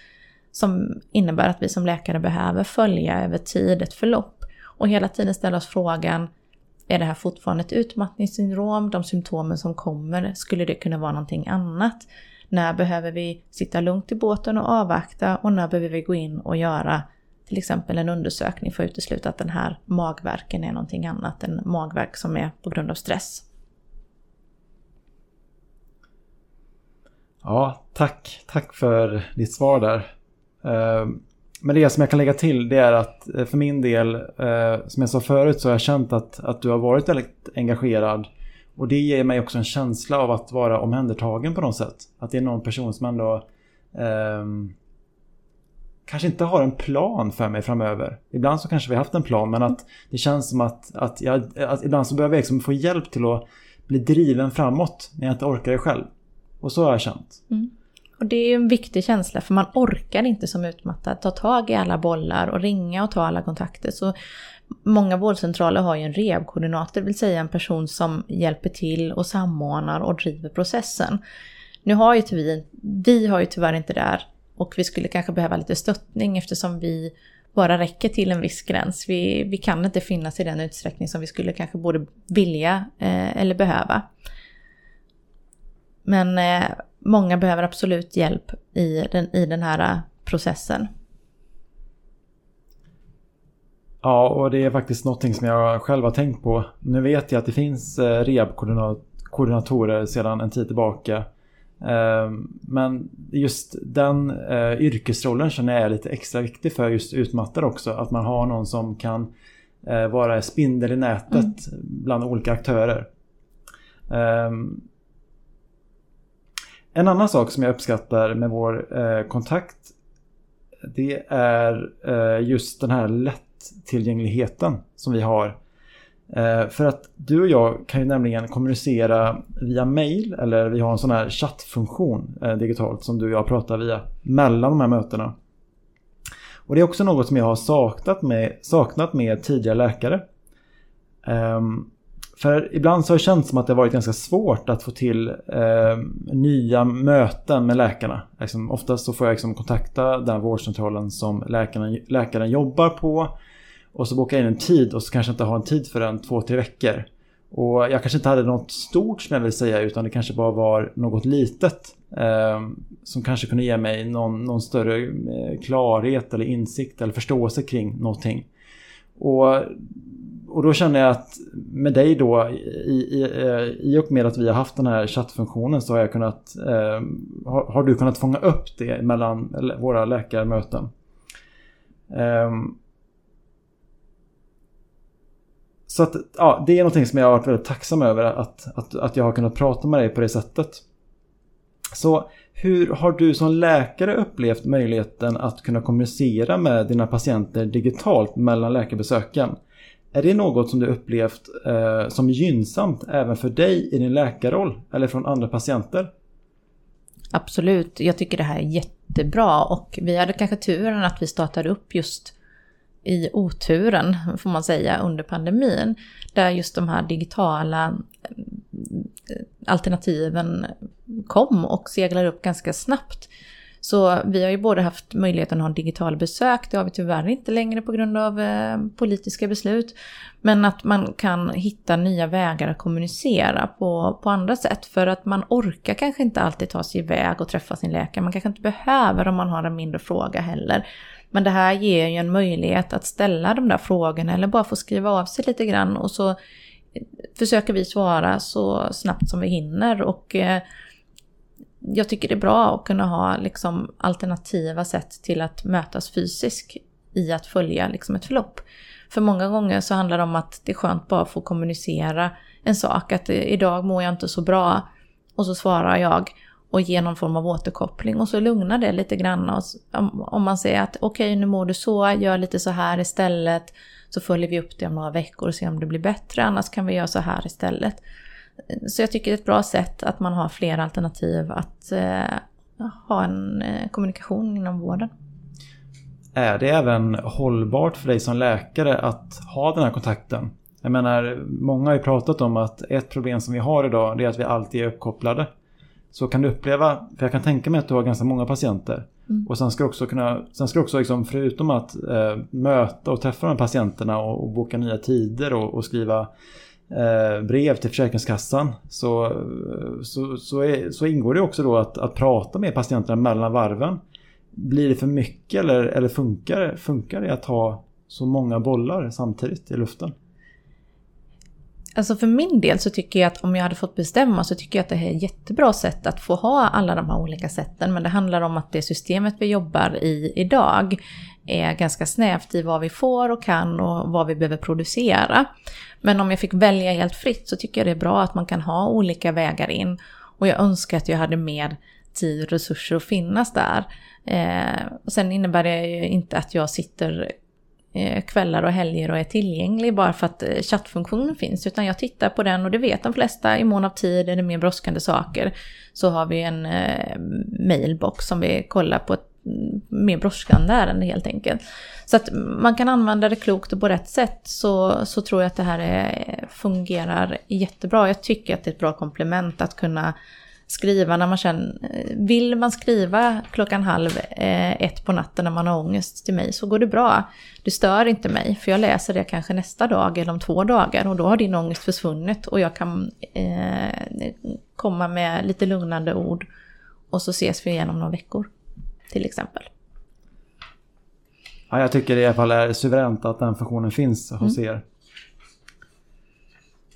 Speaker 2: som innebär att vi som läkare behöver följa över tid ett förlopp och hela tiden ställa oss frågan är det här fortfarande ett utmattningssyndrom? De symptomen som kommer, skulle det kunna vara någonting annat? När behöver vi sitta lugnt i båten och avvakta och när behöver vi gå in och göra till exempel en undersökning för att utesluta att den här magverken är någonting annat än magverk som är på grund av stress.
Speaker 1: Ja, tack. Tack för ditt svar där. Ehm, men det som jag kan lägga till det är att eh, för min del, eh, som jag sa förut, så har jag känt att, att du har varit väldigt engagerad och det ger mig också en känsla av att vara omhändertagen på något sätt. Att det är någon person som ändå eh, kanske inte har en plan för mig framöver. Ibland så kanske vi har haft en plan men att det känns som att, att, jag, att ibland så behöver jag liksom få hjälp till att bli driven framåt när jag inte orkar det själv. Och så har jag känt.
Speaker 2: Mm. Och det är ju en viktig känsla för man orkar inte som utmattad ta tag i alla bollar och ringa och ta alla kontakter. Så Många vårdcentraler har ju en rehabkoordinator, det vill säga en person som hjälper till och samordnar och driver processen. Nu har ju vi, vi har ju tyvärr inte det och vi skulle kanske behöva lite stöttning eftersom vi bara räcker till en viss gräns. Vi, vi kan inte finnas i den utsträckning som vi skulle kanske både vilja eh, eller behöva. Men eh, många behöver absolut hjälp i den, i den här processen.
Speaker 1: Ja, och det är faktiskt någonting som jag själv har tänkt på. Nu vet jag att det finns eh, rehabkoordinatorer sedan en tid tillbaka. Ehm, men just den eh, yrkesrollen känner jag är lite extra viktig för just utmattade också. Att man har någon som kan eh, vara spindel i nätet mm. bland olika aktörer. Ehm, en annan sak som jag uppskattar med vår kontakt det är just den här lätt tillgängligheten som vi har. Eh, för att du och jag kan ju nämligen kommunicera via mail eller vi har en sån här chattfunktion eh, digitalt som du och jag pratar via mellan de här mötena. Och det är också något som jag har saknat med, saknat med tidigare läkare. Ehm, för ibland så har det känts som att det varit ganska svårt att få till eh, nya möten med läkarna. Liksom, oftast så får jag liksom kontakta den vårdcentralen som läkaren, läkaren jobbar på. Och så bokar jag in en tid och så kanske jag inte har en tid förrän två, tre veckor. Och jag kanske inte hade något stort som jag vill säga utan det kanske bara var något litet. Eh, som kanske kunde ge mig någon, någon större eh, klarhet eller insikt eller förståelse kring någonting. Och, och då känner jag att med dig då i, i, eh, i och med att vi har haft den här chattfunktionen så har jag kunnat eh, har, har, du kunnat fånga upp det mellan våra läkarmöten. Eh, så att, ja, det är någonting som jag har varit väldigt tacksam över att, att, att jag har kunnat prata med dig på det sättet. Så hur har du som läkare upplevt möjligheten att kunna kommunicera med dina patienter digitalt mellan läkarbesöken? Är det något som du upplevt eh, som gynnsamt även för dig i din läkarroll eller från andra patienter?
Speaker 2: Absolut, jag tycker det här är jättebra och vi hade kanske turen att vi startade upp just i oturen, får man säga, under pandemin. Där just de här digitala eh, alternativen kom och seglade upp ganska snabbt. Så vi har ju både haft möjligheten att ha digital besök, det har vi tyvärr inte längre på grund av eh, politiska beslut. Men att man kan hitta nya vägar att kommunicera på, på andra sätt. För att man orkar kanske inte alltid ta sig iväg och träffa sin läkare. Man kanske inte behöver om man har en mindre fråga heller. Men det här ger ju en möjlighet att ställa de där frågorna eller bara få skriva av sig lite grann och så eh, försöker vi svara så snabbt som vi hinner. Och eh, jag tycker det är bra att kunna ha liksom alternativa sätt till att mötas fysiskt i att följa liksom ett förlopp. För många gånger så handlar det om att det är skönt bara att få kommunicera en sak. Att eh, idag mår jag inte så bra. Och så svarar jag och ge någon form av återkoppling och så lugnar det lite grann. Och om man säger att okej okay, nu mår du så, gör lite så här istället. Så följer vi upp det om några veckor och ser om det blir bättre, annars kan vi göra så här istället. Så jag tycker det är ett bra sätt att man har fler alternativ att eh, ha en eh, kommunikation inom vården.
Speaker 1: Är det även hållbart för dig som läkare att ha den här kontakten? Jag menar, många har ju pratat om att ett problem som vi har idag det är att vi alltid är uppkopplade. Så kan du uppleva, för jag kan tänka mig att du har ganska många patienter. Mm. Och sen ska du också kunna, sen ska också liksom, förutom att eh, möta och träffa de här patienterna och, och boka nya tider och, och skriva eh, brev till Försäkringskassan. Så, så, så, är, så, ingår det också då att, att prata med patienterna mellan varven. Blir det för mycket eller, eller funkar, funkar det att ha så många bollar samtidigt i luften?
Speaker 2: Alltså för min del så tycker jag att om jag hade fått bestämma så tycker jag att det här är ett jättebra sätt att få ha alla de här olika sätten. Men det handlar om att det systemet vi jobbar i idag är ganska snävt i vad vi får och kan och vad vi behöver producera. Men om jag fick välja helt fritt så tycker jag det är bra att man kan ha olika vägar in. Och jag önskar att jag hade mer tid och resurser att finnas där. Eh, och sen innebär det ju inte att jag sitter Eh, kvällar och helger och är tillgänglig bara för att eh, chattfunktionen finns. Utan jag tittar på den och det vet de flesta. I mån av tid är det mer brådskande saker. Så har vi en eh, mailbox som vi kollar på ett mm, mer brådskande ärende helt enkelt. Så att man kan använda det klokt och på rätt sätt så, så tror jag att det här är, fungerar jättebra. Jag tycker att det är ett bra komplement att kunna skriva när man känner, vill man skriva klockan halv eh, ett på natten när man har ångest till mig så går det bra. Det stör inte mig för jag läser det kanske nästa dag eller om två dagar och då har din ångest försvunnit och jag kan eh, komma med lite lugnande ord och så ses vi igen om några veckor till exempel.
Speaker 1: Ja, jag tycker i alla fall är suveränt att den funktionen finns hos mm. er.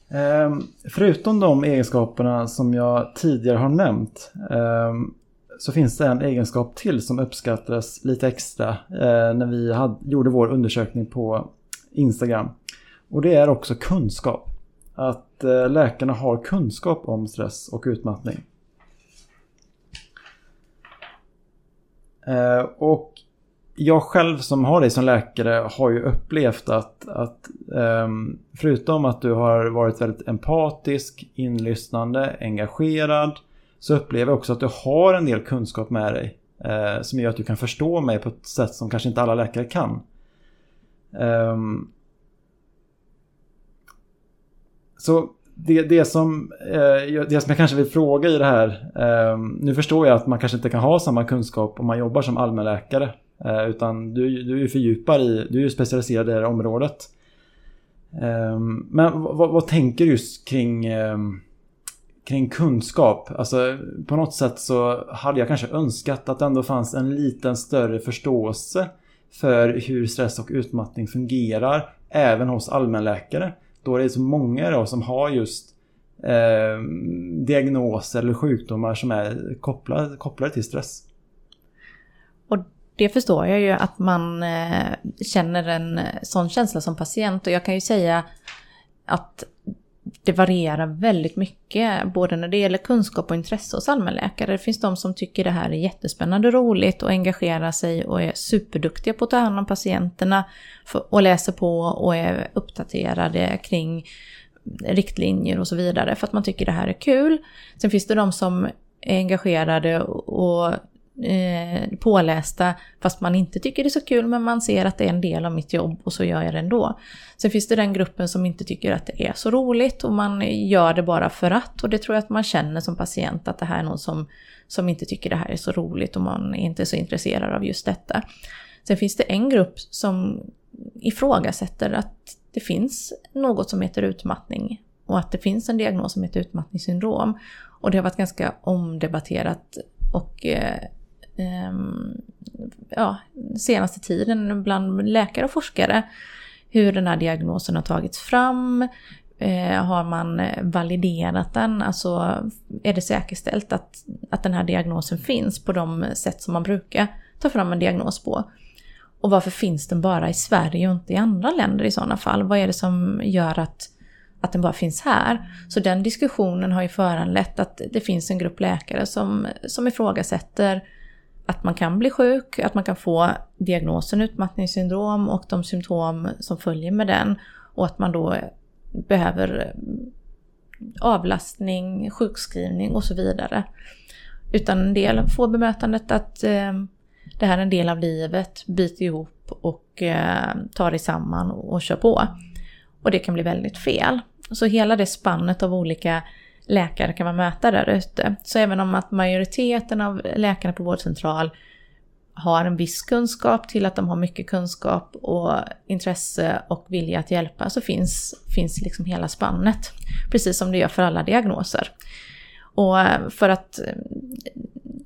Speaker 1: Ehm, förutom de egenskaperna som jag tidigare har nämnt ehm, så finns det en egenskap till som uppskattades lite extra eh, när vi hade, gjorde vår undersökning på Instagram. Och det är också kunskap. Att eh, läkarna har kunskap om stress och utmattning. Eh, och jag själv som har dig som läkare har ju upplevt att, att um, förutom att du har varit väldigt empatisk, inlyssnande, engagerad så upplever jag också att du har en del kunskap med dig uh, som gör att du kan förstå mig på ett sätt som kanske inte alla läkare kan. Um, så det, det, som, eh, det som jag kanske vill fråga i det här. Eh, nu förstår jag att man kanske inte kan ha samma kunskap om man jobbar som allmänläkare. Eh, utan du, du är fördjupad i, du är ju specialiserad i det här området. Men vad, vad, tänker du just kring, kring kunskap? Alltså på något sätt så hade jag kanske önskat att det ändå fanns en liten större förståelse för hur stress och utmattning fungerar även hos allmänläkare. Då är det så många då som har just eh, diagnoser eller sjukdomar som är kopplade, kopplade till stress.
Speaker 2: Och det förstår jag ju att man eh, känner en eh, sån känsla som patient och jag kan ju säga att det varierar väldigt mycket, både när det gäller kunskap och intresse hos allmänläkare. Det finns de som tycker det här är jättespännande och roligt och engagerar sig och är superduktiga på att ta hand om patienterna och läser på och är uppdaterade kring riktlinjer och så vidare för att man tycker det här är kul. Sen finns det de som är engagerade och eh, pålästa fast man inte tycker det är så kul men man ser att det är en del av mitt jobb och så gör jag det ändå. Sen finns det den gruppen som inte tycker att det är så roligt och man gör det bara för att och det tror jag att man känner som patient att det här är någon som, som inte tycker det här är så roligt och man är inte så intresserad av just detta. Sen finns det en grupp som ifrågasätter att det finns något som heter utmattning och att det finns en diagnos som heter utmattningssyndrom. Och det har varit ganska omdebatterat och eh, Ehm, ja, senaste tiden bland läkare och forskare. Hur den här diagnosen har tagits fram. Eh, har man validerat den? Alltså är det säkerställt att, att den här diagnosen finns på de sätt som man brukar ta fram en diagnos på? Och varför finns den bara i Sverige och inte i andra länder i sådana fall? Vad är det som gör att, att den bara finns här? Så den diskussionen har ju föranlett att det finns en grupp läkare som, som ifrågasätter att man kan bli sjuk, att man kan få diagnosen utmattningssyndrom och de symptom som följer med den och att man då behöver avlastning, sjukskrivning och så vidare. Utan en del får bemötandet att eh, det här är en del av livet, bit ihop och eh, ta dig samman och, och kör på. Och det kan bli väldigt fel. Så hela det spannet av olika läkare kan man möta där ute. Så även om att majoriteten av läkarna på vårdcentral har en viss kunskap till att de har mycket kunskap och intresse och vilja att hjälpa så finns, finns liksom hela spannet. Precis som det gör för alla diagnoser. Och eh, för att eh,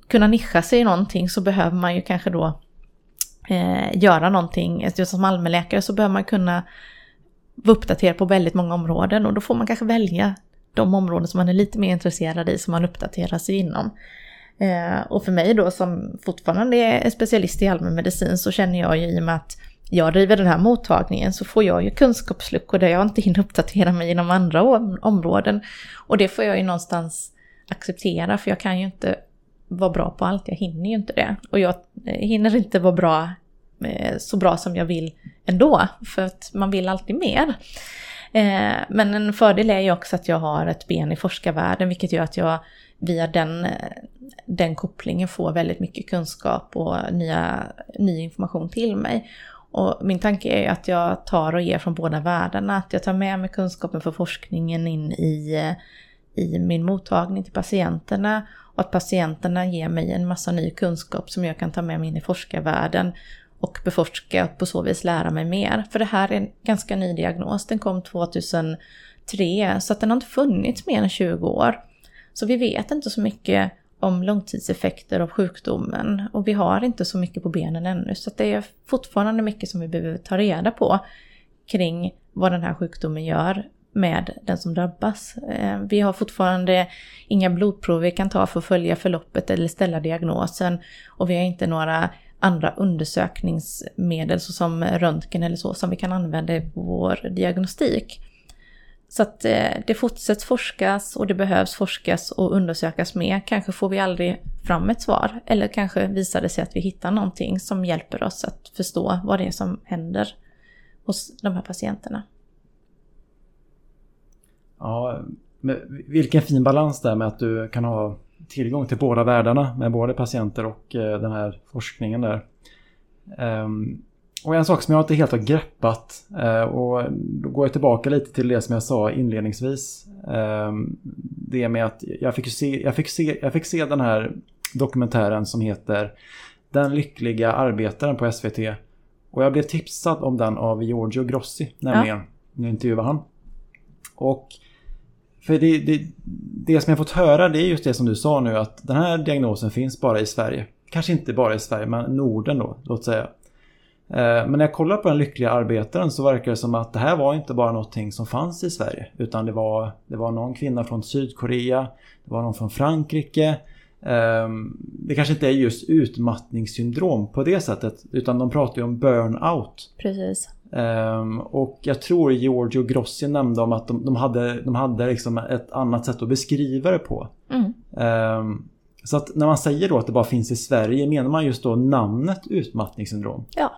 Speaker 2: kunna nischa sig i någonting så behöver man ju kanske då eh, göra någonting. Just som allmänläkare så behöver man kunna vara uppdaterad på väldigt många områden och då får man kanske välja de områden som man är lite mer intresserad i som man uppdaterar sig inom. Eh, och för mig då som fortfarande är specialist i allmänmedicin så känner jag ju i och med att jag driver den här mottagningen så får jag ju kunskapsluckor där jag inte hinner uppdatera mig inom andra områden. Och det får jag ju någonstans acceptera för jag kan ju inte vara bra på allt, jag hinner ju inte det. Och jag eh, hinner inte vara bra eh, så bra som jag vill ändå, för att man vill alltid mer. Eh, men en fördel är ju också att jag har ett ben i forskarvärlden, vilket gör att jag via den, eh, den kopplingen får väldigt mycket kunskap och nya, ny information till mig. Och min tanke är ju att jag tar och ger från båda världarna, att jag tar med mig kunskapen för forskningen in i, eh, i min mottagning till patienterna och att patienterna ger mig en massa ny kunskap som jag kan ta med mig in i forskarvärlden och beforska och på så vis lära mig mer. För det här är en ganska ny diagnos, den kom 2003 så att den har inte funnits mer än 20 år. Så vi vet inte så mycket om långtidseffekter av sjukdomen och vi har inte så mycket på benen ännu så det är fortfarande mycket som vi behöver ta reda på kring vad den här sjukdomen gör med den som drabbas. Eh, vi har fortfarande inga blodprov vi kan ta för att följa förloppet eller ställa diagnosen och vi har inte några andra undersökningsmedel såsom röntgen eller så som vi kan använda i vår diagnostik. Så att eh, det fortsätts forskas och det behövs forskas och undersökas mer. Kanske får vi aldrig fram ett svar. Eller kanske visar det sig att vi hittar någonting som hjälper oss att förstå vad det är som händer hos de här patienterna.
Speaker 1: Ja, vilken fin balans där med att du kan ha tillgång till båda världarna med både patienter och eh, den här forskningen där. Ehm, och en sak som jag inte helt har greppat eh, och då går jag tillbaka lite till det som jag sa inledningsvis. Ehm, det med att jag fick se, jag fick se, jag fick se den här dokumentären som heter Den lyckliga arbetaren på SVT. Och jag blev tipsad om den av Giorgio Grossi nämligen. Ja. Nu intervjuade han. Och för det, det, det som jag fått höra det är just det som du sa nu att den här diagnosen finns bara i Sverige. Kanske inte bara i Sverige men Norden då, låt säga. Eh, men när jag kollar på den lyckliga arbetaren så verkar det som att det här var inte bara någonting som fanns i Sverige. Utan det var, det var någon kvinna från Sydkorea, det var någon från Frankrike. Eh, det kanske inte är just utmattningssyndrom på det sättet utan de pratar ju om burnout.
Speaker 2: Precis.
Speaker 1: Um, och jag tror Giorgio Grossi nämnde om att de, de hade, de hade liksom ett annat sätt att beskriva det på. Mm. Um, så att när man säger då att det bara finns i Sverige menar man just då namnet utmattningssyndrom?
Speaker 2: Ja,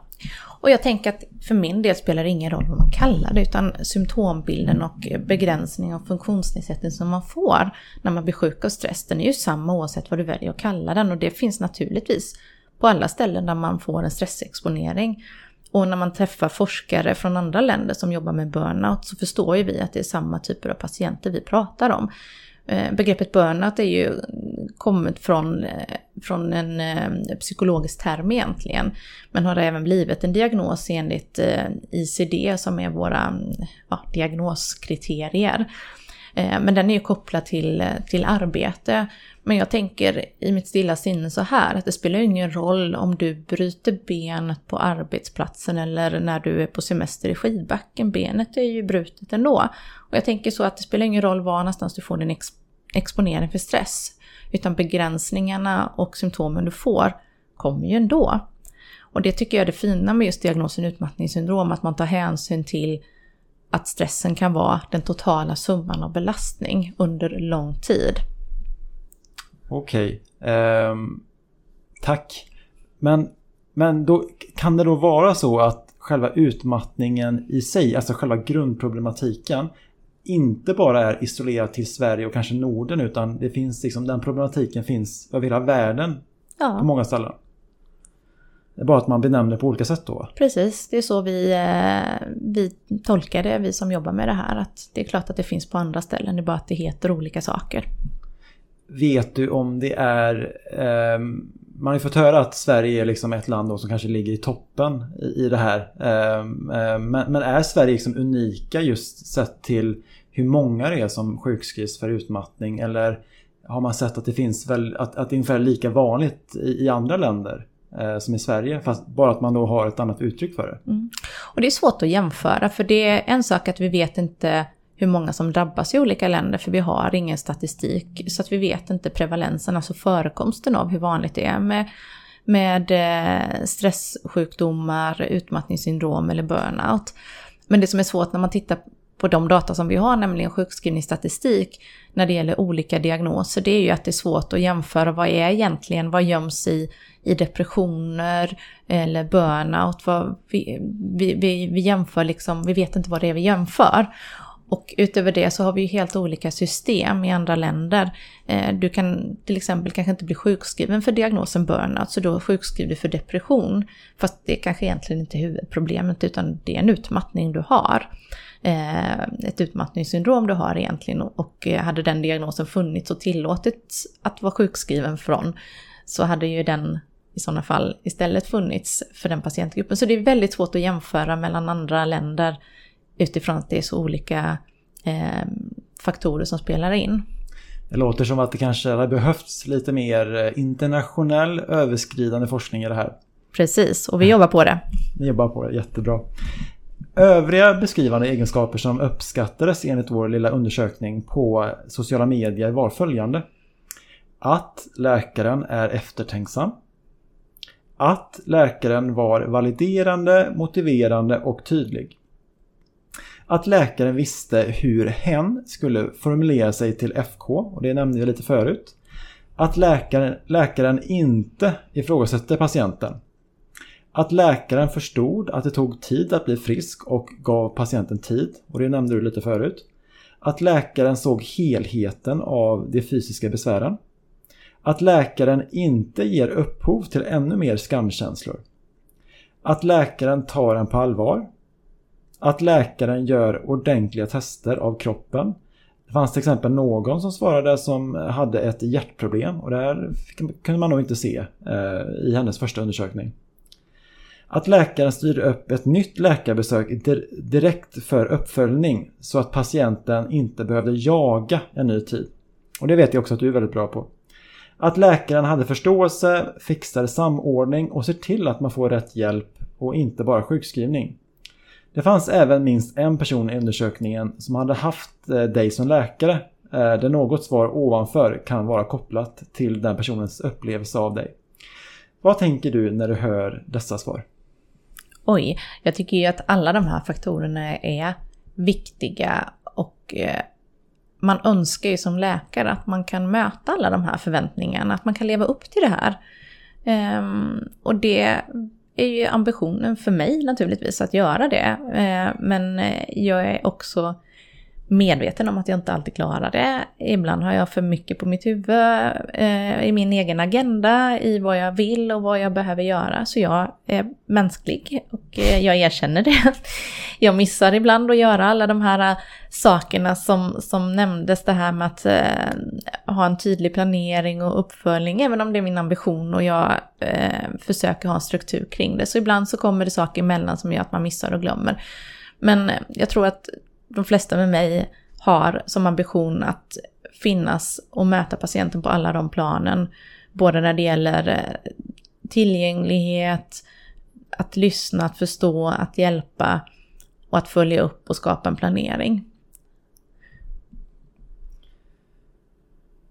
Speaker 2: och jag tänker att för min del spelar det ingen roll vad man kallar det utan symptombilden och begränsning av funktionsnedsättning som man får när man blir sjuk av stress den är ju samma oavsett vad du väljer att kalla den och det finns naturligtvis på alla ställen där man får en stressexponering. Och när man träffar forskare från andra länder som jobbar med burnout så förstår ju vi att det är samma typer av patienter vi pratar om. Eh, begreppet burnout är ju kommit från, eh, från en eh, psykologisk term egentligen. Men har även blivit en diagnos enligt ICD som är våra ja, diagnoskriterier. Men den är ju kopplad till, till arbete. Men jag tänker i mitt stilla sinne så här att det spelar ingen roll om du bryter benet på arbetsplatsen eller när du är på semester i skidbacken. Benet är ju brutet ändå. Och jag tänker så att det spelar ingen roll var någonstans du får din ex exponering för stress. Utan begränsningarna och symptomen du får kommer ju ändå. Och det tycker jag är det fina med just diagnosen utmattningssyndrom, att man tar hänsyn till att stressen kan vara den totala summan av belastning under lång tid.
Speaker 1: Okej. Eh, tack. Men, men då, kan det då vara så att själva utmattningen i sig, alltså själva grundproblematiken, inte bara är isolerad till Sverige och kanske Norden utan det finns liksom, den problematiken finns över hela världen ja. på många ställen. Det är bara att man benämner på olika sätt då.
Speaker 2: Precis, det är så vi, eh, vi tolkar det, vi som jobbar med det här. Att det är klart att det finns på andra ställen, det är bara att det heter olika saker.
Speaker 1: Vet du om det är... Eh, man har ju fått höra att Sverige är liksom ett land som kanske ligger i toppen i, i det här. Eh, men, men, är Sverige liksom unika just sett till hur många det är som sjukskrivs för utmattning? Eller har man sett att det finns väl, att, att det är ungefär lika vanligt i, i andra länder? Eh, som i Sverige, fast bara att man då har ett annat uttryck för det. Mm.
Speaker 2: Och det är svårt att jämföra, för det är en sak att vi vet inte hur många som drabbas i olika länder, för vi har ingen statistik. Så att vi vet inte prevalensen, alltså förekomsten av hur vanligt det är med, med eh, stresssjukdomar, utmattningssyndrom eller burnout. Men det som är svårt när man tittar på de data som vi har, nämligen sjukskrivningsstatistik, när det gäller olika diagnoser, det är ju att det är svårt att jämföra vad är egentligen, vad göms i, i depressioner eller burnout. Vad, vi, vi, vi, jämför liksom, vi vet inte vad det är vi jämför. Och utöver det så har vi ju helt olika system i andra länder. Eh, du kan till exempel kanske inte bli sjukskriven för diagnosen burnout, så då sjukskriver du för depression. Fast det kanske egentligen inte är huvudproblemet, utan det är en utmattning du har. Eh, ett utmattningssyndrom du har egentligen. Och eh, hade den diagnosen funnits och tillåtits att vara sjukskriven från, så hade ju den i sådana fall istället funnits för den patientgruppen. Så det är väldigt svårt att jämföra mellan andra länder utifrån att det är så olika eh, faktorer som spelar in.
Speaker 1: Det låter som att det kanske hade behövts lite mer eh, internationell överskridande forskning i det här.
Speaker 2: Precis, och vi jobbar på det.
Speaker 1: Ni jobbar på det, jättebra. Övriga beskrivande egenskaper som uppskattades enligt vår lilla undersökning på sociala medier var följande. Att läkaren är eftertänksam. Att läkaren var validerande, motiverande och tydlig. Att läkaren visste hur hen skulle formulera sig till FK, och det nämnde jag lite förut. Att läkaren, läkaren inte ifrågasätter patienten. Att läkaren förstod att det tog tid att bli frisk och gav patienten tid. Och det nämnde du lite förut. Att läkaren såg helheten av de fysiska besvären. Att läkaren inte ger upphov till ännu mer skamkänslor. Att läkaren tar en på allvar. Att läkaren gör ordentliga tester av kroppen. Det fanns till exempel någon som svarade som hade ett hjärtproblem och det här kunde man nog inte se eh, i hennes första undersökning. Att läkaren styr upp ett nytt läkarbesök direkt för uppföljning så att patienten inte behövde jaga en ny tid. Och det vet jag också att du är väldigt bra på. Att läkaren hade förståelse, fixade samordning och ser till att man får rätt hjälp och inte bara sjukskrivning. Det fanns även minst en person i undersökningen som hade haft eh, dig som läkare eh, där något svar ovanför kan vara kopplat till den personens upplevelse av dig. Vad tänker du när du hör dessa svar?
Speaker 2: Oj, jag tycker ju att alla de här faktorerna är viktiga och eh, man önskar ju som läkare att man kan möta alla de här förväntningarna, att man kan leva upp till det här. Ehm, och det är ju ambitionen för mig naturligtvis att göra det. Eh, men eh, jag är också medveten om att jag inte alltid klarar det. Ibland har jag för mycket på mitt huvud eh, i min egen agenda, i vad jag vill och vad jag behöver göra. Så jag är mänsklig och eh, jag erkänner det. Jag missar ibland att göra alla de här eh, sakerna som, som nämndes, det här med att eh, ha en tydlig planering och uppföljning, även om det är min ambition och jag eh, försöker ha en struktur kring det. Så ibland så kommer det saker emellan som gör att man missar och glömmer. Men eh, jag tror att de flesta med mig har som ambition att finnas och möta patienten på alla de planen. Både när det gäller eh, tillgänglighet, att lyssna, att förstå, att hjälpa och att följa upp och skapa en planering.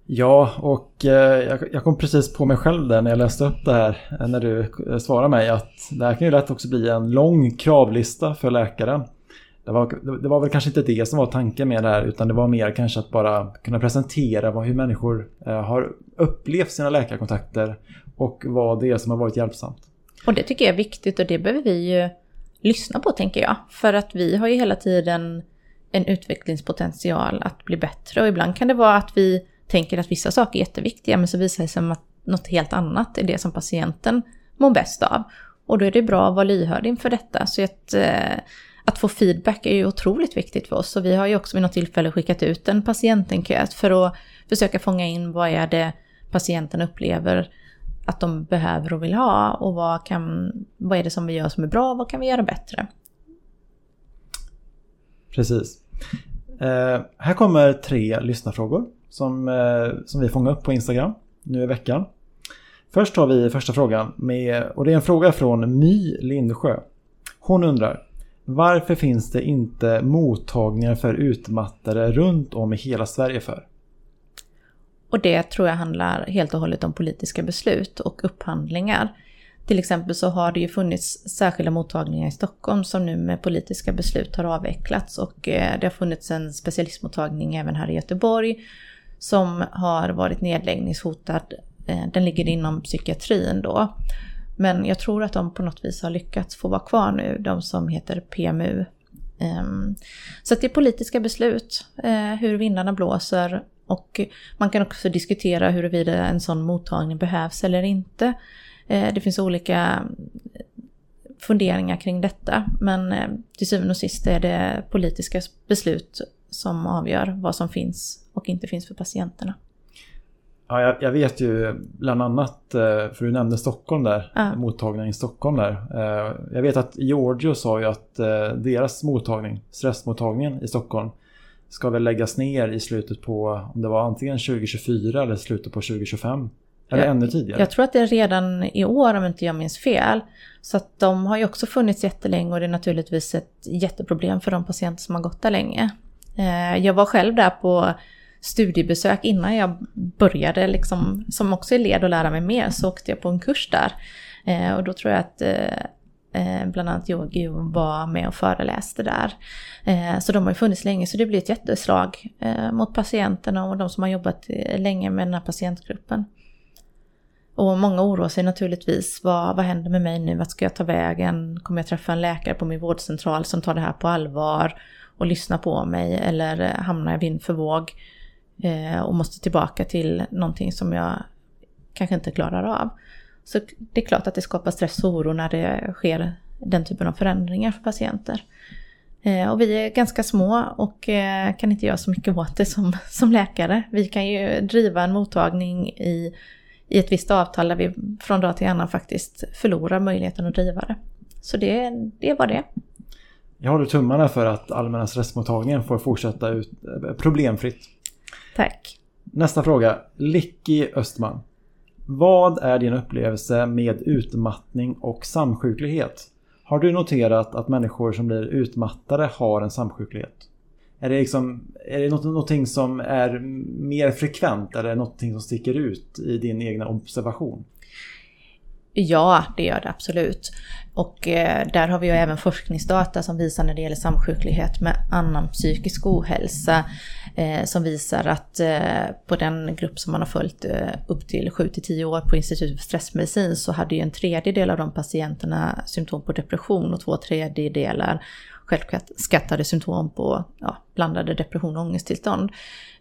Speaker 1: Ja, och eh, jag kom precis på mig själv där när jag läste upp det här, eh, när du svarade mig, att det här kan ju lätt också bli en lång kravlista för läkaren. Det var, det var väl kanske inte det som var tanken med det här utan det var mer kanske att bara kunna presentera vad, hur människor eh, har upplevt sina läkarkontakter och vad det är som har varit hjälpsamt.
Speaker 2: Och det tycker jag är viktigt och det behöver vi ju lyssna på tänker jag. För att vi har ju hela tiden en utvecklingspotential att bli bättre och ibland kan det vara att vi tänker att vissa saker är jätteviktiga men så visar det sig att något helt annat är det som patienten mår bäst av. Och då är det bra att vara lyhörd inför detta. Så att eh, att få feedback är ju otroligt viktigt för oss. Och vi har ju också vid något tillfälle skickat ut en patientenkät för att försöka fånga in vad är det patienten upplever att de behöver och vill ha och vad, kan, vad är det som vi gör som är bra och vad kan vi göra bättre.
Speaker 1: Precis. Eh, här kommer tre lyssnarfrågor som, eh, som vi fångar upp på Instagram nu i veckan. Först har vi första frågan med, och det är en fråga från My Lindsjö. Hon undrar varför finns det inte mottagningar för utmattade runt om i hela Sverige för?
Speaker 2: Och det tror jag handlar helt och hållet om politiska beslut och upphandlingar. Till exempel så har det ju funnits särskilda mottagningar i Stockholm som nu med politiska beslut har avvecklats och eh, det har funnits en specialistmottagning även här i Göteborg som har varit nedläggningshotad. Eh, den ligger inom psykiatrin då. Men jag tror att de på något vis har lyckats få vara kvar nu, de som heter PMU. Ehm, så det är politiska beslut, eh, hur vindarna blåser och man kan också diskutera huruvida en sån mottagning behövs eller inte. Eh, det finns olika eh, funderingar kring detta, men till syvende och sist är det politiska beslut som avgör vad som finns och inte finns för patienterna.
Speaker 1: Ja, jag, jag, vet ju bland annat, eh, för du nämnde Stockholm där, ja. mottagningen i Stockholm där. Eh, jag vet att Giorgio sa ju att eh, deras mottagning, stressmottagningen i Stockholm, ska väl läggas ner i slutet på, om det var antingen 2024 eller slutet på 2025. Eller ja, ännu tidigare.
Speaker 2: Jag tror att det är redan i år om inte jag minns fel. Så att de har ju också funnits jättelänge och det är naturligtvis ett jätteproblem för de patienter som har gått där länge. Jag var själv där på studiebesök innan jag började, liksom, som också är led att lära mig mer, så åkte jag på en kurs där. Eh, och då tror jag att eh, eh, bland annat Yogi var med och föreläste där. Eh, så de har ju funnits länge så det blir ett jätteslag eh, mot patienterna och de som har jobbat eh, länge med den här patientgruppen. Och många oroar sig naturligtvis. Vad, vad händer med mig nu? Vart ska jag ta vägen? Kommer jag träffa en läkare på min vårdcentral som tar det här på allvar och lyssnar på mig? Eller eh, hamnar jag vind för våg eh, Eh, och måste tillbaka till någonting som jag kanske inte klarar av? Så det är klart att det skapar stress och oro när det sker den typen av förändringar för patienter. Eh, och vi är ganska små och eh, kan inte göra så mycket åt det som, som läkare. Vi kan ju driva en mottagning i i ett visst avtal där vi från dag till annan faktiskt förlorar möjligheten att driva det. Så det, det var det.
Speaker 1: Jag håller tummarna för att Allmänna stressmottagningen får fortsätta ut eh, problemfritt.
Speaker 2: Tack.
Speaker 1: Nästa fråga. Licky Östman. Vad är din upplevelse med utmattning och samsjuklighet? Har du noterat att människor som blir utmattade har en samsjuklighet? Är det, liksom, är det något, någonting som är mer frekvent eller någonting som sticker ut i din egna observation?
Speaker 2: Ja, det gör det absolut. Och eh, där har vi ju även forskningsdata som visar när det gäller samsjuklighet med annan psykisk ohälsa. Eh, som visar att eh, på den grupp som man har följt eh, upp till 7-10 år på Institutet för stressmedicin så hade ju en tredjedel av de patienterna symptom på depression och två tredjedelar självskattade symptom på ja, blandade depression och ångesttillstånd.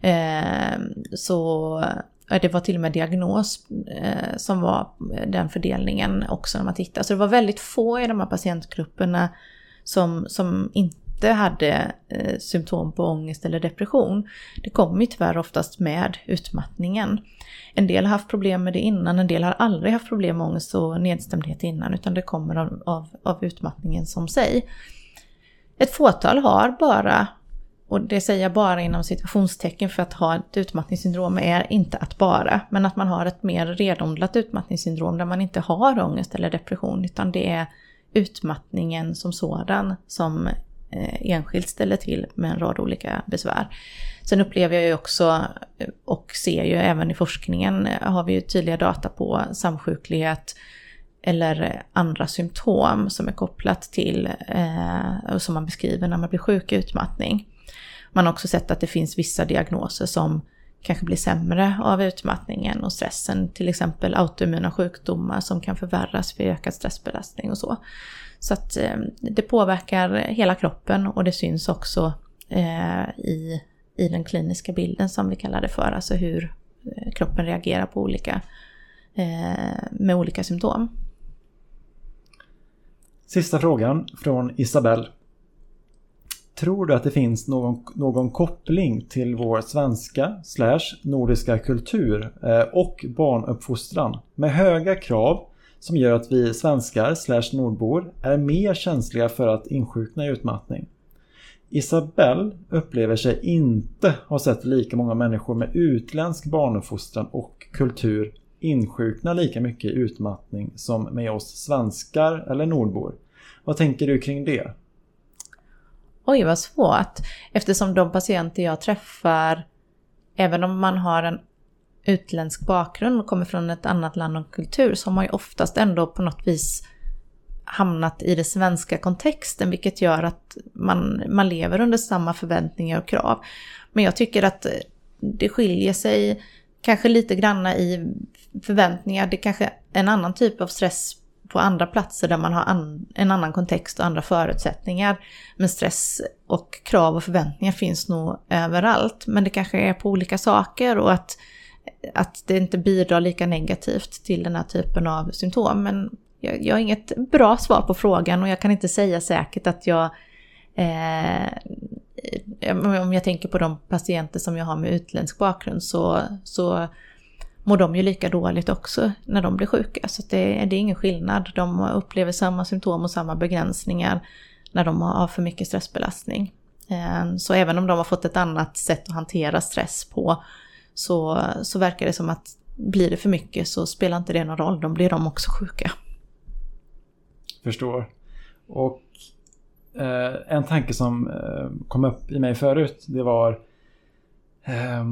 Speaker 2: Eh, så det var till och med diagnos eh, som var eh, den fördelningen också när man tittar. Så det var väldigt få i de här patientgrupperna som, som inte hade eh, symptom på ångest eller depression. Det kommer ju tyvärr oftast med utmattningen. En del har haft problem med det innan, en del har aldrig haft problem med ångest och nedstämdhet innan, utan det kommer av, av, av utmattningen som sig. Ett fåtal har bara, och det säger jag bara inom situationstecken för att ha ett utmattningssyndrom är inte att bara, men att man har ett mer renodlat utmattningssyndrom där man inte har ångest eller depression utan det är utmattningen som sådan som eh, enskilt ställer till med en rad olika besvär. Sen upplever jag ju också, eh, och ser ju även i forskningen, har vi ju tydliga data på samsjuklighet, eller andra symptom som är kopplat till, eh, och som man beskriver när man blir sjuk i utmattning. Man har också sett att det finns vissa diagnoser som kanske blir sämre av utmattningen och stressen, till exempel autoimmuna sjukdomar som kan förvärras vid ökad stressbelastning och så. Så att eh, det påverkar hela kroppen och det syns också eh, i, i den kliniska bilden som vi kallar det för, alltså hur eh, kroppen reagerar på olika, eh, med olika symptom.
Speaker 1: Sista frågan från Isabelle. Tror du att det finns någon, någon koppling till vår svenska slash nordiska kultur eh, och barnuppfostran med höga krav som gör att vi svenskar slash nordbor är mer känsliga för att insjukna i utmattning? Isabelle upplever sig inte ha sett lika många människor med utländsk barnuppfostran och kultur insjukna lika mycket i utmattning som med oss svenskar eller nordbor. Vad tänker du kring det?
Speaker 2: Oj, vad svårt. Eftersom de patienter jag träffar, även om man har en utländsk bakgrund och kommer från ett annat land och kultur, så har man ju oftast ändå på något vis hamnat i den svenska kontexten, vilket gör att man, man lever under samma förväntningar och krav. Men jag tycker att eh, det skiljer sig kanske lite granna i förväntningar. Det är kanske en annan typ av stress på andra platser där man har an, en annan kontext och andra förutsättningar. Men stress och krav och förväntningar finns nog överallt. Men det kanske är på olika saker och att, att det inte bidrar lika negativt till den här typen av symptom. Men jag, jag har inget bra svar på frågan och jag kan inte säga säkert att jag eh, om jag tänker på de patienter som jag har med utländsk bakgrund så, så mår de ju lika dåligt också när de blir sjuka. Så det, det är ingen skillnad. De upplever samma symptom och samma begränsningar när de har för mycket stressbelastning. Eh, så även om de har fått ett annat sätt att hantera stress på så, så verkar det som att blir det för mycket så spelar inte det någon roll, då blir de också sjuka.
Speaker 1: Förstår. Och eh, en tanke som eh, kom upp i mig förut, det var eh,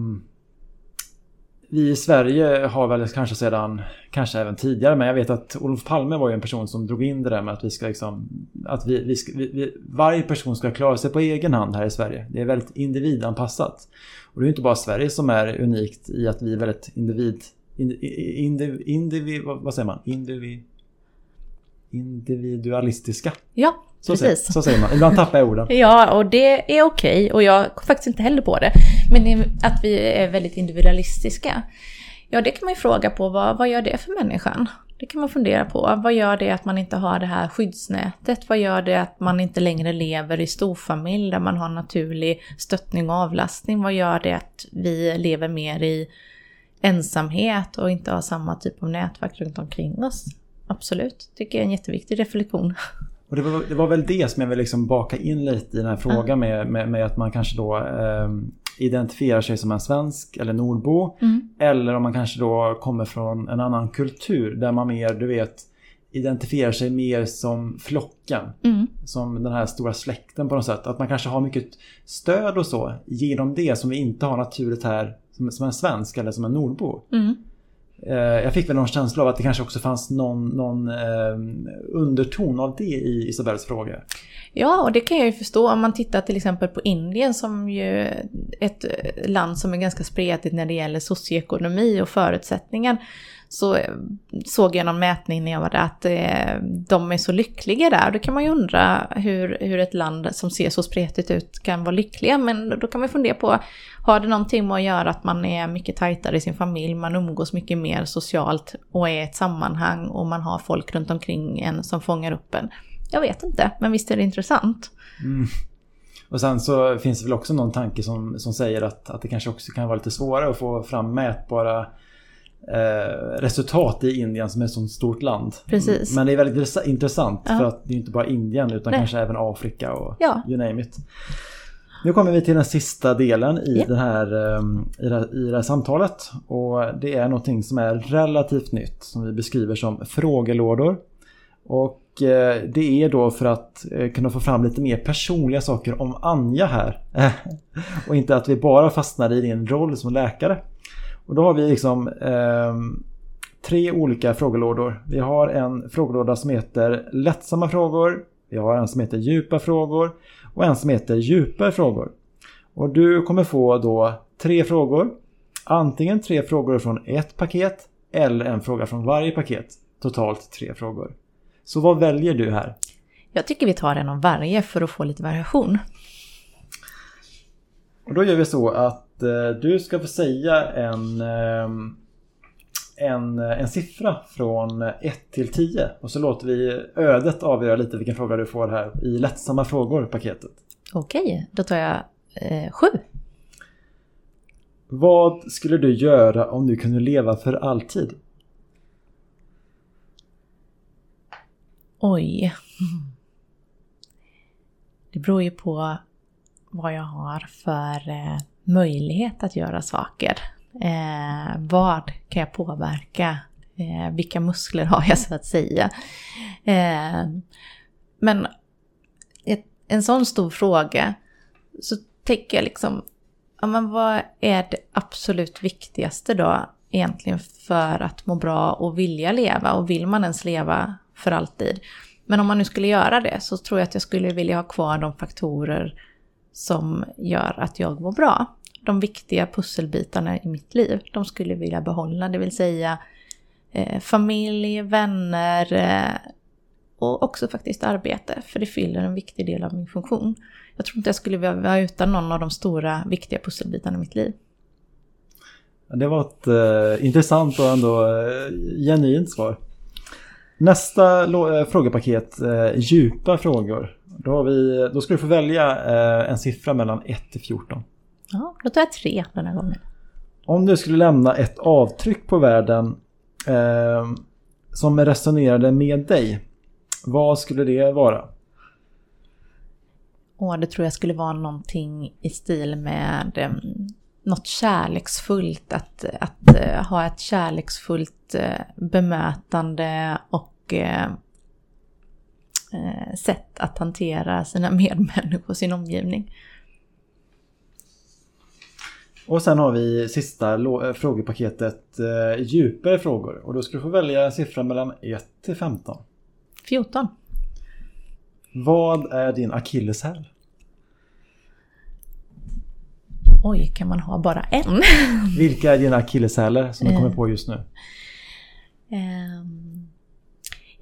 Speaker 1: vi i Sverige har väl kanske sedan, kanske även tidigare, men jag vet att Olof Palme var ju en person som drog in det där med att vi ska liksom, att vi, vi, ska, vi, vi varje person ska klara sig på egen hand här i Sverige. Det är väldigt individanpassat. Och det är inte bara Sverige som är unikt i att vi är väldigt individ, individ, individ vad säger man? Individ, individualistiska.
Speaker 2: Ja,
Speaker 1: så
Speaker 2: precis.
Speaker 1: Säger, så säger man. Ibland tappar jag orden.
Speaker 2: ja, och det är okej. Och jag kom faktiskt inte heller på det. Men att vi är väldigt individualistiska. Ja, det kan man ju fråga på. Vad, vad gör det för människan? Det kan man fundera på. Vad gör det att man inte har det här skyddsnätet? Vad gör det att man inte längre lever i storfamilj där man har naturlig stöttning och avlastning? Vad gör det att vi lever mer i ensamhet och inte har samma typ av nätverk runt omkring oss? Absolut, tycker jag är en jätteviktig reflektion.
Speaker 1: Och det var, det var väl det som jag vill liksom baka in lite i den här frågan med, med, med, att man kanske då eh, identifierar sig som en svensk eller nordbo. Mm. Eller om man kanske då kommer från en annan kultur där man mer, du vet, identifierar sig mer som flocken. Mm. Som den här stora släkten på något sätt. Att man kanske har mycket stöd och så genom det som vi inte har naturligt här som, som en svensk eller som en nordbo. Mm. Eh, jag fick väl någon känsla av att det kanske också fanns någon, någon eh, underton av det i Isabells fråga.
Speaker 2: Ja, och det kan jag ju förstå om man tittar till exempel på Indien som ju ett eh, land som är ganska spretigt när det gäller socioekonomi och förutsättningar så eh, såg jag någon mätning när jag var där att eh, de är så lyckliga där. Då kan man ju undra hur, hur ett land som ser så spretigt ut kan vara lyckliga. Men då kan man fundera på, har det någonting med att göra att man är mycket tajtare i sin familj, man umgås mycket mer socialt och är i ett sammanhang och man har folk runt omkring en som fångar upp en? Jag vet inte, men visst är det intressant. Mm.
Speaker 1: Och sen så finns det väl också någon tanke som, som säger att, att det kanske också kan vara lite svårare att få fram mätbara eh, resultat i Indien som är ett sånt stort land.
Speaker 2: Precis.
Speaker 1: Men det är väldigt intressant ja. för att det är inte bara Indien utan Nej. kanske även Afrika och ja. you name it. Nu kommer vi till den sista delen i, yeah. det här, ehm, i, det här, i det här samtalet. Och det är någonting som är relativt nytt som vi beskriver som frågelådor. Och eh, det är då för att eh, kunna få fram lite mer personliga saker om Anja här. och inte att vi bara fastnar i din roll som läkare. Och då har vi liksom eh, tre olika frågelådor. Vi har en frågelåda som heter lättsamma frågor. Vi har en som heter djupa frågor och en som heter djupare frågor. Och du kommer få då tre frågor. Antingen tre frågor från ett paket eller en fråga från varje paket. Totalt tre frågor. Så vad väljer du här?
Speaker 2: Jag tycker vi tar en om varje för att få lite variation.
Speaker 1: Och då gör vi så att du ska få säga en, eh, en, en siffra från 1 till 10. Och så låter vi ödet avgöra lite vilken fråga du får här i lättsamma frågor-paketet.
Speaker 2: Okej, då tar jag 7. Eh,
Speaker 1: Vad skulle du göra om du kunde leva för alltid?
Speaker 2: Oj. Det beror ju på vad jag har för eh, möjlighet att göra saker. Eh, vad kan jag påverka? Eh, vilka muskler har jag så att säga? Eh, men ett, en sån stor fråga så tänker jag liksom, ja men vad är det absolut viktigaste då egentligen för att må bra och vilja leva? Och vill man ens leva för alltid? Men om man nu skulle göra det så tror jag att jag skulle vilja ha kvar de faktorer som gör att jag mår bra. De viktiga pusselbitarna i mitt liv, de skulle jag vilja behålla. Det vill säga eh, familj, vänner eh, och också faktiskt arbete. För det fyller en viktig del av min funktion. Jag tror inte jag skulle vilja vara utan någon av de stora viktiga pusselbitarna i mitt liv.
Speaker 1: Det var ett eh, intressant och ändå eh, genuint svar. Nästa eh, frågepaket, eh, djupa frågor. Då, har vi, då ska du få välja eh, en siffra mellan 1 till 14.
Speaker 2: Ja, då tar jag 3 den här gången.
Speaker 1: Om du skulle lämna ett avtryck på världen eh, som resonerade med dig, vad skulle det vara?
Speaker 2: Och det tror jag skulle vara någonting i stil med eh, något kärleksfullt, att, att uh, ha ett kärleksfullt uh, bemötande och sätt att hantera sina medmänniskor sin omgivning.
Speaker 1: Och sen har vi sista lo- frågepaketet eh, djupare frågor. Och då ska du få välja en siffra mellan 1 till 15.
Speaker 2: 14.
Speaker 1: Vad är din akilleshäl?
Speaker 2: Oj, kan man ha bara en?
Speaker 1: Vilka är dina akilleshälar som du kommer på just nu?
Speaker 2: Ehm,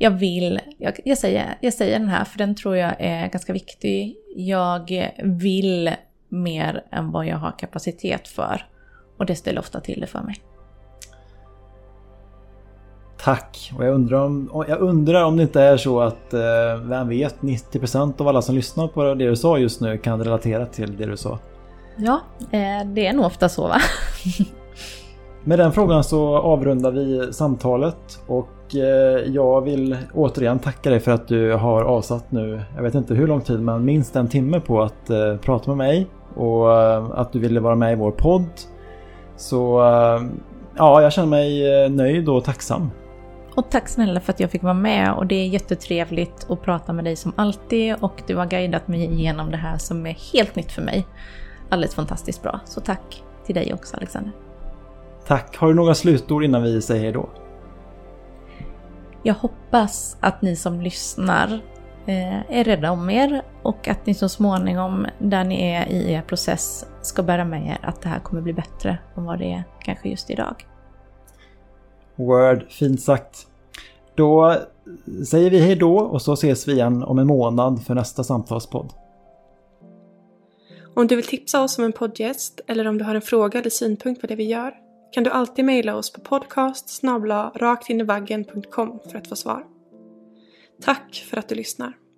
Speaker 2: jag vill, jag, jag, säger, jag säger den här för den tror jag är ganska viktig. Jag vill mer än vad jag har kapacitet för. Och det ställer ofta till det för mig.
Speaker 1: Tack! Och jag undrar om, jag undrar om det inte är så att, eh, vem vet, 90% av alla som lyssnar på det du sa just nu kan relatera till det du sa.
Speaker 2: Ja, eh, det är nog ofta så va?
Speaker 1: Med den frågan så avrundar vi samtalet och eh, jag vill återigen tacka dig för att du har avsatt nu, jag vet inte hur lång tid, men minst en timme på att eh, prata med mig och eh, att du ville vara med i vår podd. Så ja, jag känner mig nöjd och tacksam.
Speaker 2: Och tack snälla för att jag fick vara med och det är jättetrevligt att prata med dig som alltid och du har guidat mig igenom det här som är helt nytt för mig. Alldeles fantastiskt bra, så tack till dig också Alexander.
Speaker 1: Tack! Har du några slutord innan vi säger hejdå?
Speaker 2: Jag hoppas att ni som lyssnar eh, är rädda om er och att ni så småningom, där ni är i er process, ska bära med er att det här kommer bli bättre än vad det är kanske just idag.
Speaker 1: Word, fint sagt. Då säger vi hejdå och så ses vi igen om en månad för nästa samtalspodd.
Speaker 3: Om du vill tipsa oss om en poddgäst eller om du har en fråga eller synpunkt på det vi gör kan du alltid mejla oss på podcast raktinivaggen.com för att få svar. Tack för att du lyssnar!